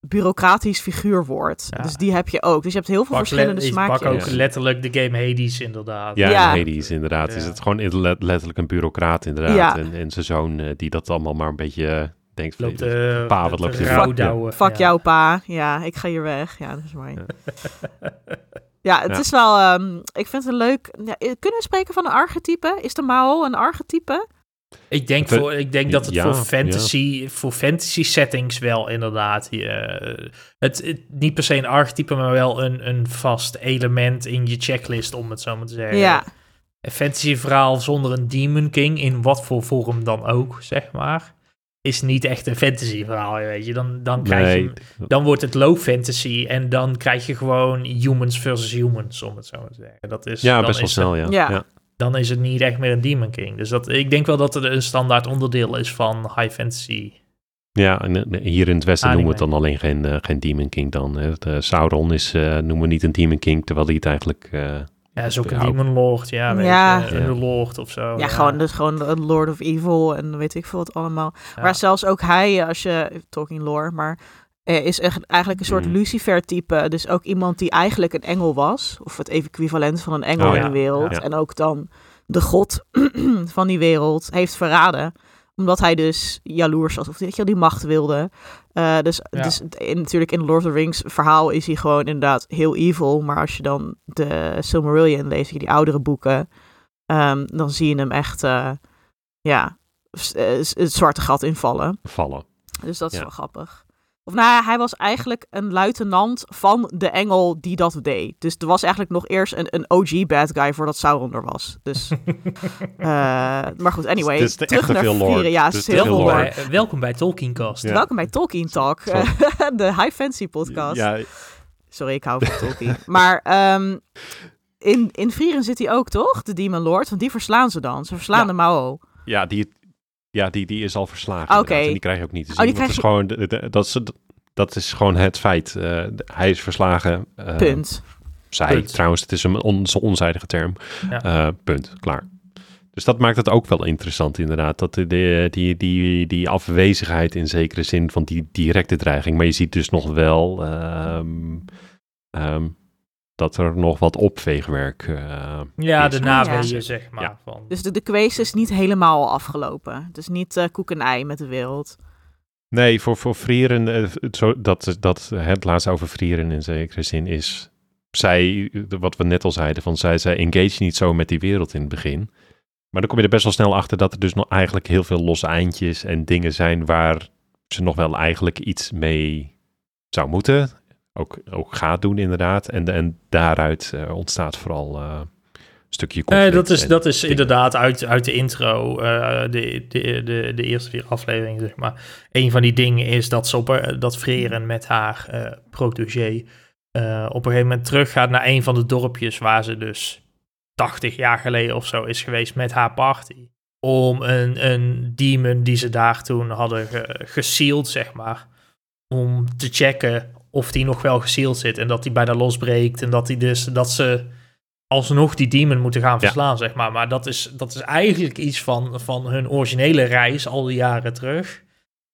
bureaucratisch figuur wordt. Ja. Dus die heb je ook. Dus je hebt heel veel Pak, verschillende smaakjes. pak ook letterlijk de game Hades inderdaad. Ja, Hades inderdaad. Is het gewoon in- let- letterlijk een bureaucraat inderdaad. Ja. En, en zijn zoon eh, die dat allemaal maar een beetje eh, denkt van... Loopt, eh, Pa, wat te loopt hier? Fuck Ja. jou, pa. Ja, ik ga hier weg. Ja, dat is mooi. Ja. Ja, het Ja. is wel... ehm, ik vind het een leuk... Ja, eh, kunnen we spreken van een archetype? Is de Mao een archetype? Ik denk, voor, ik denk dat het Ja, voor, fantasy, voor fantasy settings wel inderdaad... eh, het, het, niet per se een archetype, maar wel een, een vast element in je checklist, om het zo maar te zeggen. Ja. Een fantasy verhaal zonder een Demon King, in wat voor vorm dan ook, zeg maar... is niet echt een fantasy verhaal, weet je. Dan, dan, krijg je, dan wordt het low fantasy en dan krijg je gewoon humans versus humans, om het zo maar te zeggen. Dat is, ja, dan best wel snel, ja. Ja. ja. dan is het niet echt meer een Demon King. Dus dat, ik denk wel dat het een standaard onderdeel is van high fantasy. Ja, en eh, hier in het westen Anime. noemen we het dan alleen geen, eh, geen Demon King dan. Hè. De Sauron is, eh, noemen we niet een Demon King, terwijl hij het eigenlijk... eh, Ja, is ook een Demon Lord, ja, weet Ja. je, een Lord of zo. Ja, gewoon, dus gewoon een Lord of Evil en weet ik veel wat allemaal. Ja. Maar zelfs ook hij, als je, talking lore, maar eh, is echt eigenlijk een soort Mhm. Lucifer-type. Dus ook iemand die eigenlijk een engel was. Of het equivalent van een engel Oh in ja, de wereld. ja. En ook dan de god van die wereld heeft verraden. Omdat hij dus jaloers was, of weet je, die macht wilde. Eh, dus Ja. dus in, natuurlijk in Lord of the Rings verhaal is hij gewoon inderdaad heel evil. Maar als je dan de Silmarillion leest, die oudere boeken, ehm, dan zie je hem echt, eh, ja, eh, het zwarte gat invallen. vallen. Dus dat is Ja. wel grappig. Of nou ja, hij was eigenlijk een luitenant van de engel die dat deed. Dus er was eigenlijk nog eerst een, een OG bad guy voordat Sauron er was. Dus, eh, maar goed, anyway. Het is te- terug naar veel lore. Vieren. Ja, te heel veel welkom, lore. bij, welkom bij Tolkiencast. Ja. Welkom bij Tolkien Talk, de High Fantasy podcast. Ja, Sorry, ik hou van Tolkien. maar ehm, in, in Vieren zit hij ook, toch? De Demon Lord, want die verslaan ze dan. Ze verslaan Ja. de Mao. ja, die, ja die, die is al verslagen. Oké. die krijg je ook niet te Oh, zien. die krijg het is gewoon, de- de- dat, is, dat is gewoon het feit. Eh, hij is verslagen. eh, Punt. Zij, Punt. trouwens, het is een onze onzijdige term. Ja. Eh, punt, klaar. Dus dat maakt het ook wel interessant, inderdaad. Dat de, de- die, die, die afwezigheid in zekere zin van die directe dreiging. Maar je ziet dus nog wel ehm, ehm, dat er nog wat opveegwerk uh, Ja, is. de ja. naweeën, zeg maar. Ja. Van. Dus de, de quest is niet helemaal afgelopen. Het is niet eh, koek en ei met de wereld. Nee, voor, voor Frieren, eh, het zo, dat, dat het laatste over Frieren in zekere zin is... Zij, wat we net al zeiden, van zij, zij engage niet zo met die wereld in het begin. Maar dan kom je er best wel snel achter dat er dus nog eigenlijk heel veel losse eindjes en dingen zijn waar ze nog wel eigenlijk iets mee zou moeten. Ook, ook gaat doen inderdaad. En, en daaruit eh, ontstaat vooral eh, een stukje conflict. dat is, dat is dingen. inderdaad uit, uit de intro, eh, de, de, de, de eerste vier afleveringen, zeg maar. Een van die dingen is dat, ze op, eh, dat Freren met haar eh protégé eh, op een gegeven moment teruggaat naar een van de dorpjes waar ze dus 80 jaar geleden of zo is geweest met haar party. Om een, een demon die ze daar toen hadden ge, gesealed, zeg maar. Om te checken of die nog wel gesealed zit en dat die bijna losbreekt. En dat, die dus, dat ze alsnog die demon moeten gaan verslaan, zeg maar. Maar dat is, dat is eigenlijk iets van, van hun originele reis al die jaren terug.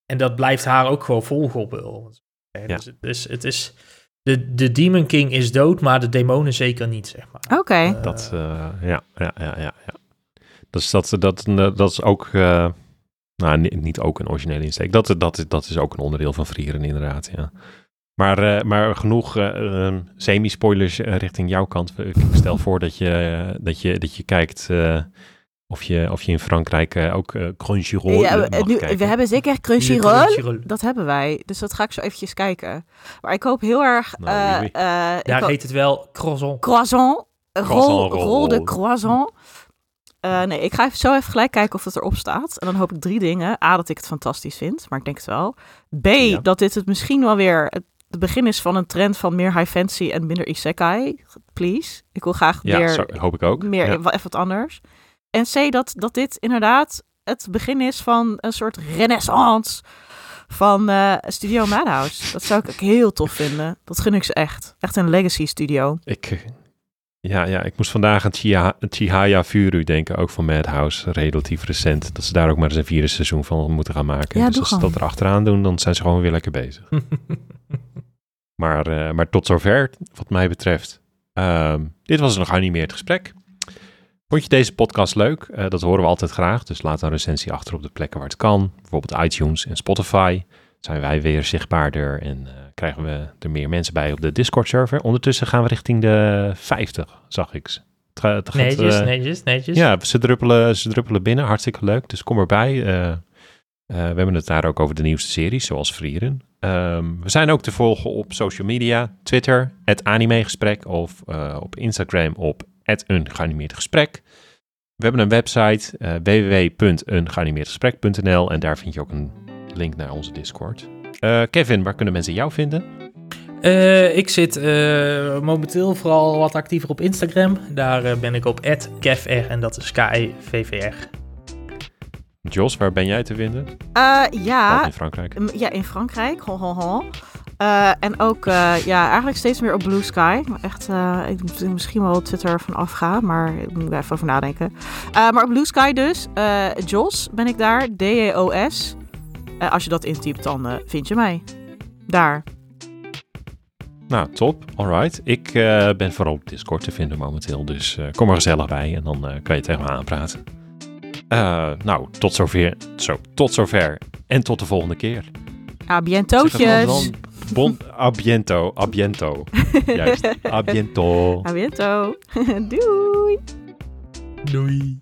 En dat blijft haar ook gewoon volgen op wil. Ja. Dus het is... Het is de, de Demon King is dood, maar de demonen zeker niet, zeg maar. Oké. Eh, Dat, eh, ja, ja, ja, ja, ja. Dus dat, dat, dat is ook, eh, nou, ni- niet ook een originele insteek. Dat, dat, dat is ook een onderdeel van Frieren, inderdaad, ja. Maar, eh, maar genoeg eh, eh, semi-spoilers eh, richting jouw kant. Ik stel voor dat je, dat je, dat je kijkt eh, of je, of je in Frankrijk eh, ook Crunchyroll Ja, nu, kijken. we hebben zeker Crunchyroll. Crunchyroll. Dat hebben wij. Dus dat ga ik zo eventjes kijken. Maar ik hoop heel erg... Nou, eh, oui, oui. eh, ik Daar heet het wel croissant. croissant. Rol, rol de croissant. Eh, nee, ik ga even zo even gelijk kijken of het erop staat. En dan hoop ik drie dingen. A, dat ik het fantastisch vind, maar ik denk het wel. B, Ja. dat dit het misschien wel weer het het begin is van een trend van meer high fantasy en minder isekai. Please. Ik wil graag ja, weer zo, hoop ik ook. meer, Ja. even wat anders. En C, dat, dat dit inderdaad het begin is van een soort renaissance van eh, Studio Madhouse. Dat zou ik ook heel tof vinden. Dat gun ik ze echt. Echt een legacy studio. Ik, ja, ja, ik moest vandaag aan Chiha- Chihaya Furu denken, ook van Madhouse, relatief recent. Dat ze daar ook maar eens een vierde seizoen van moeten gaan maken. Ja, dus als ze dat erachteraan doen, dan zijn ze gewoon weer lekker bezig. Maar, eh, maar tot zover, wat mij betreft. Ehm, dit was een geanimeerd gesprek. Vond je deze podcast leuk? Eh, dat horen we altijd graag. Dus laat een recensie achter op de plekken waar het kan. Bijvoorbeeld iTunes en Spotify. Zijn wij weer zichtbaarder en eh, krijgen we er meer mensen bij op de Discord-server. Ondertussen gaan we richting de 50, zag ik. Het het gaat, Netjes, netjes, netjes. ja, ze druppelen, ze druppelen binnen. Hartstikke leuk. Dus kom erbij. We hebben het daar ook over de nieuwste series, zoals Vrieren. Ehm, we zijn ook te volgen op social media. Twitter, het animegesprek. Of eh, op Instagram op een gesprek. We hebben een website, www.eengeanimeerdgesprek.nl. En daar vind je ook een link naar onze Discord. Eh, Kevin, waar kunnen mensen jou vinden? Ik zit momenteel vooral wat actiever op Instagram. Daar ben ik op @kevr en dat is K-E-V-V-R. Jos, waar ben jij te vinden? Eh, ja, in Frankrijk. m- ja, in Frankrijk. Ho, ho, ho. Eh, en ook, eh, ja, eigenlijk steeds meer op Blue Sky. Maar Echt, ik moet misschien wel Twitter van afgaan, maar ik moet er even over nadenken. Maar op Blue Sky dus, Jos ben ik daar, D-E-O-S. Als je dat intypt, dan vind je mij. Daar. Nou, top. Alright. Ik ben vooral op Discord te vinden momenteel. Dus kom er gezellig bij en dan kan je tegen me aanpraten. Eh, nou, tot zover, zo, tot zover. En tot de volgende keer. A Zeg het bientootjes. gewoon. Bon, a biento, a biento. Juist, a biento. A biento. Doei. Doei.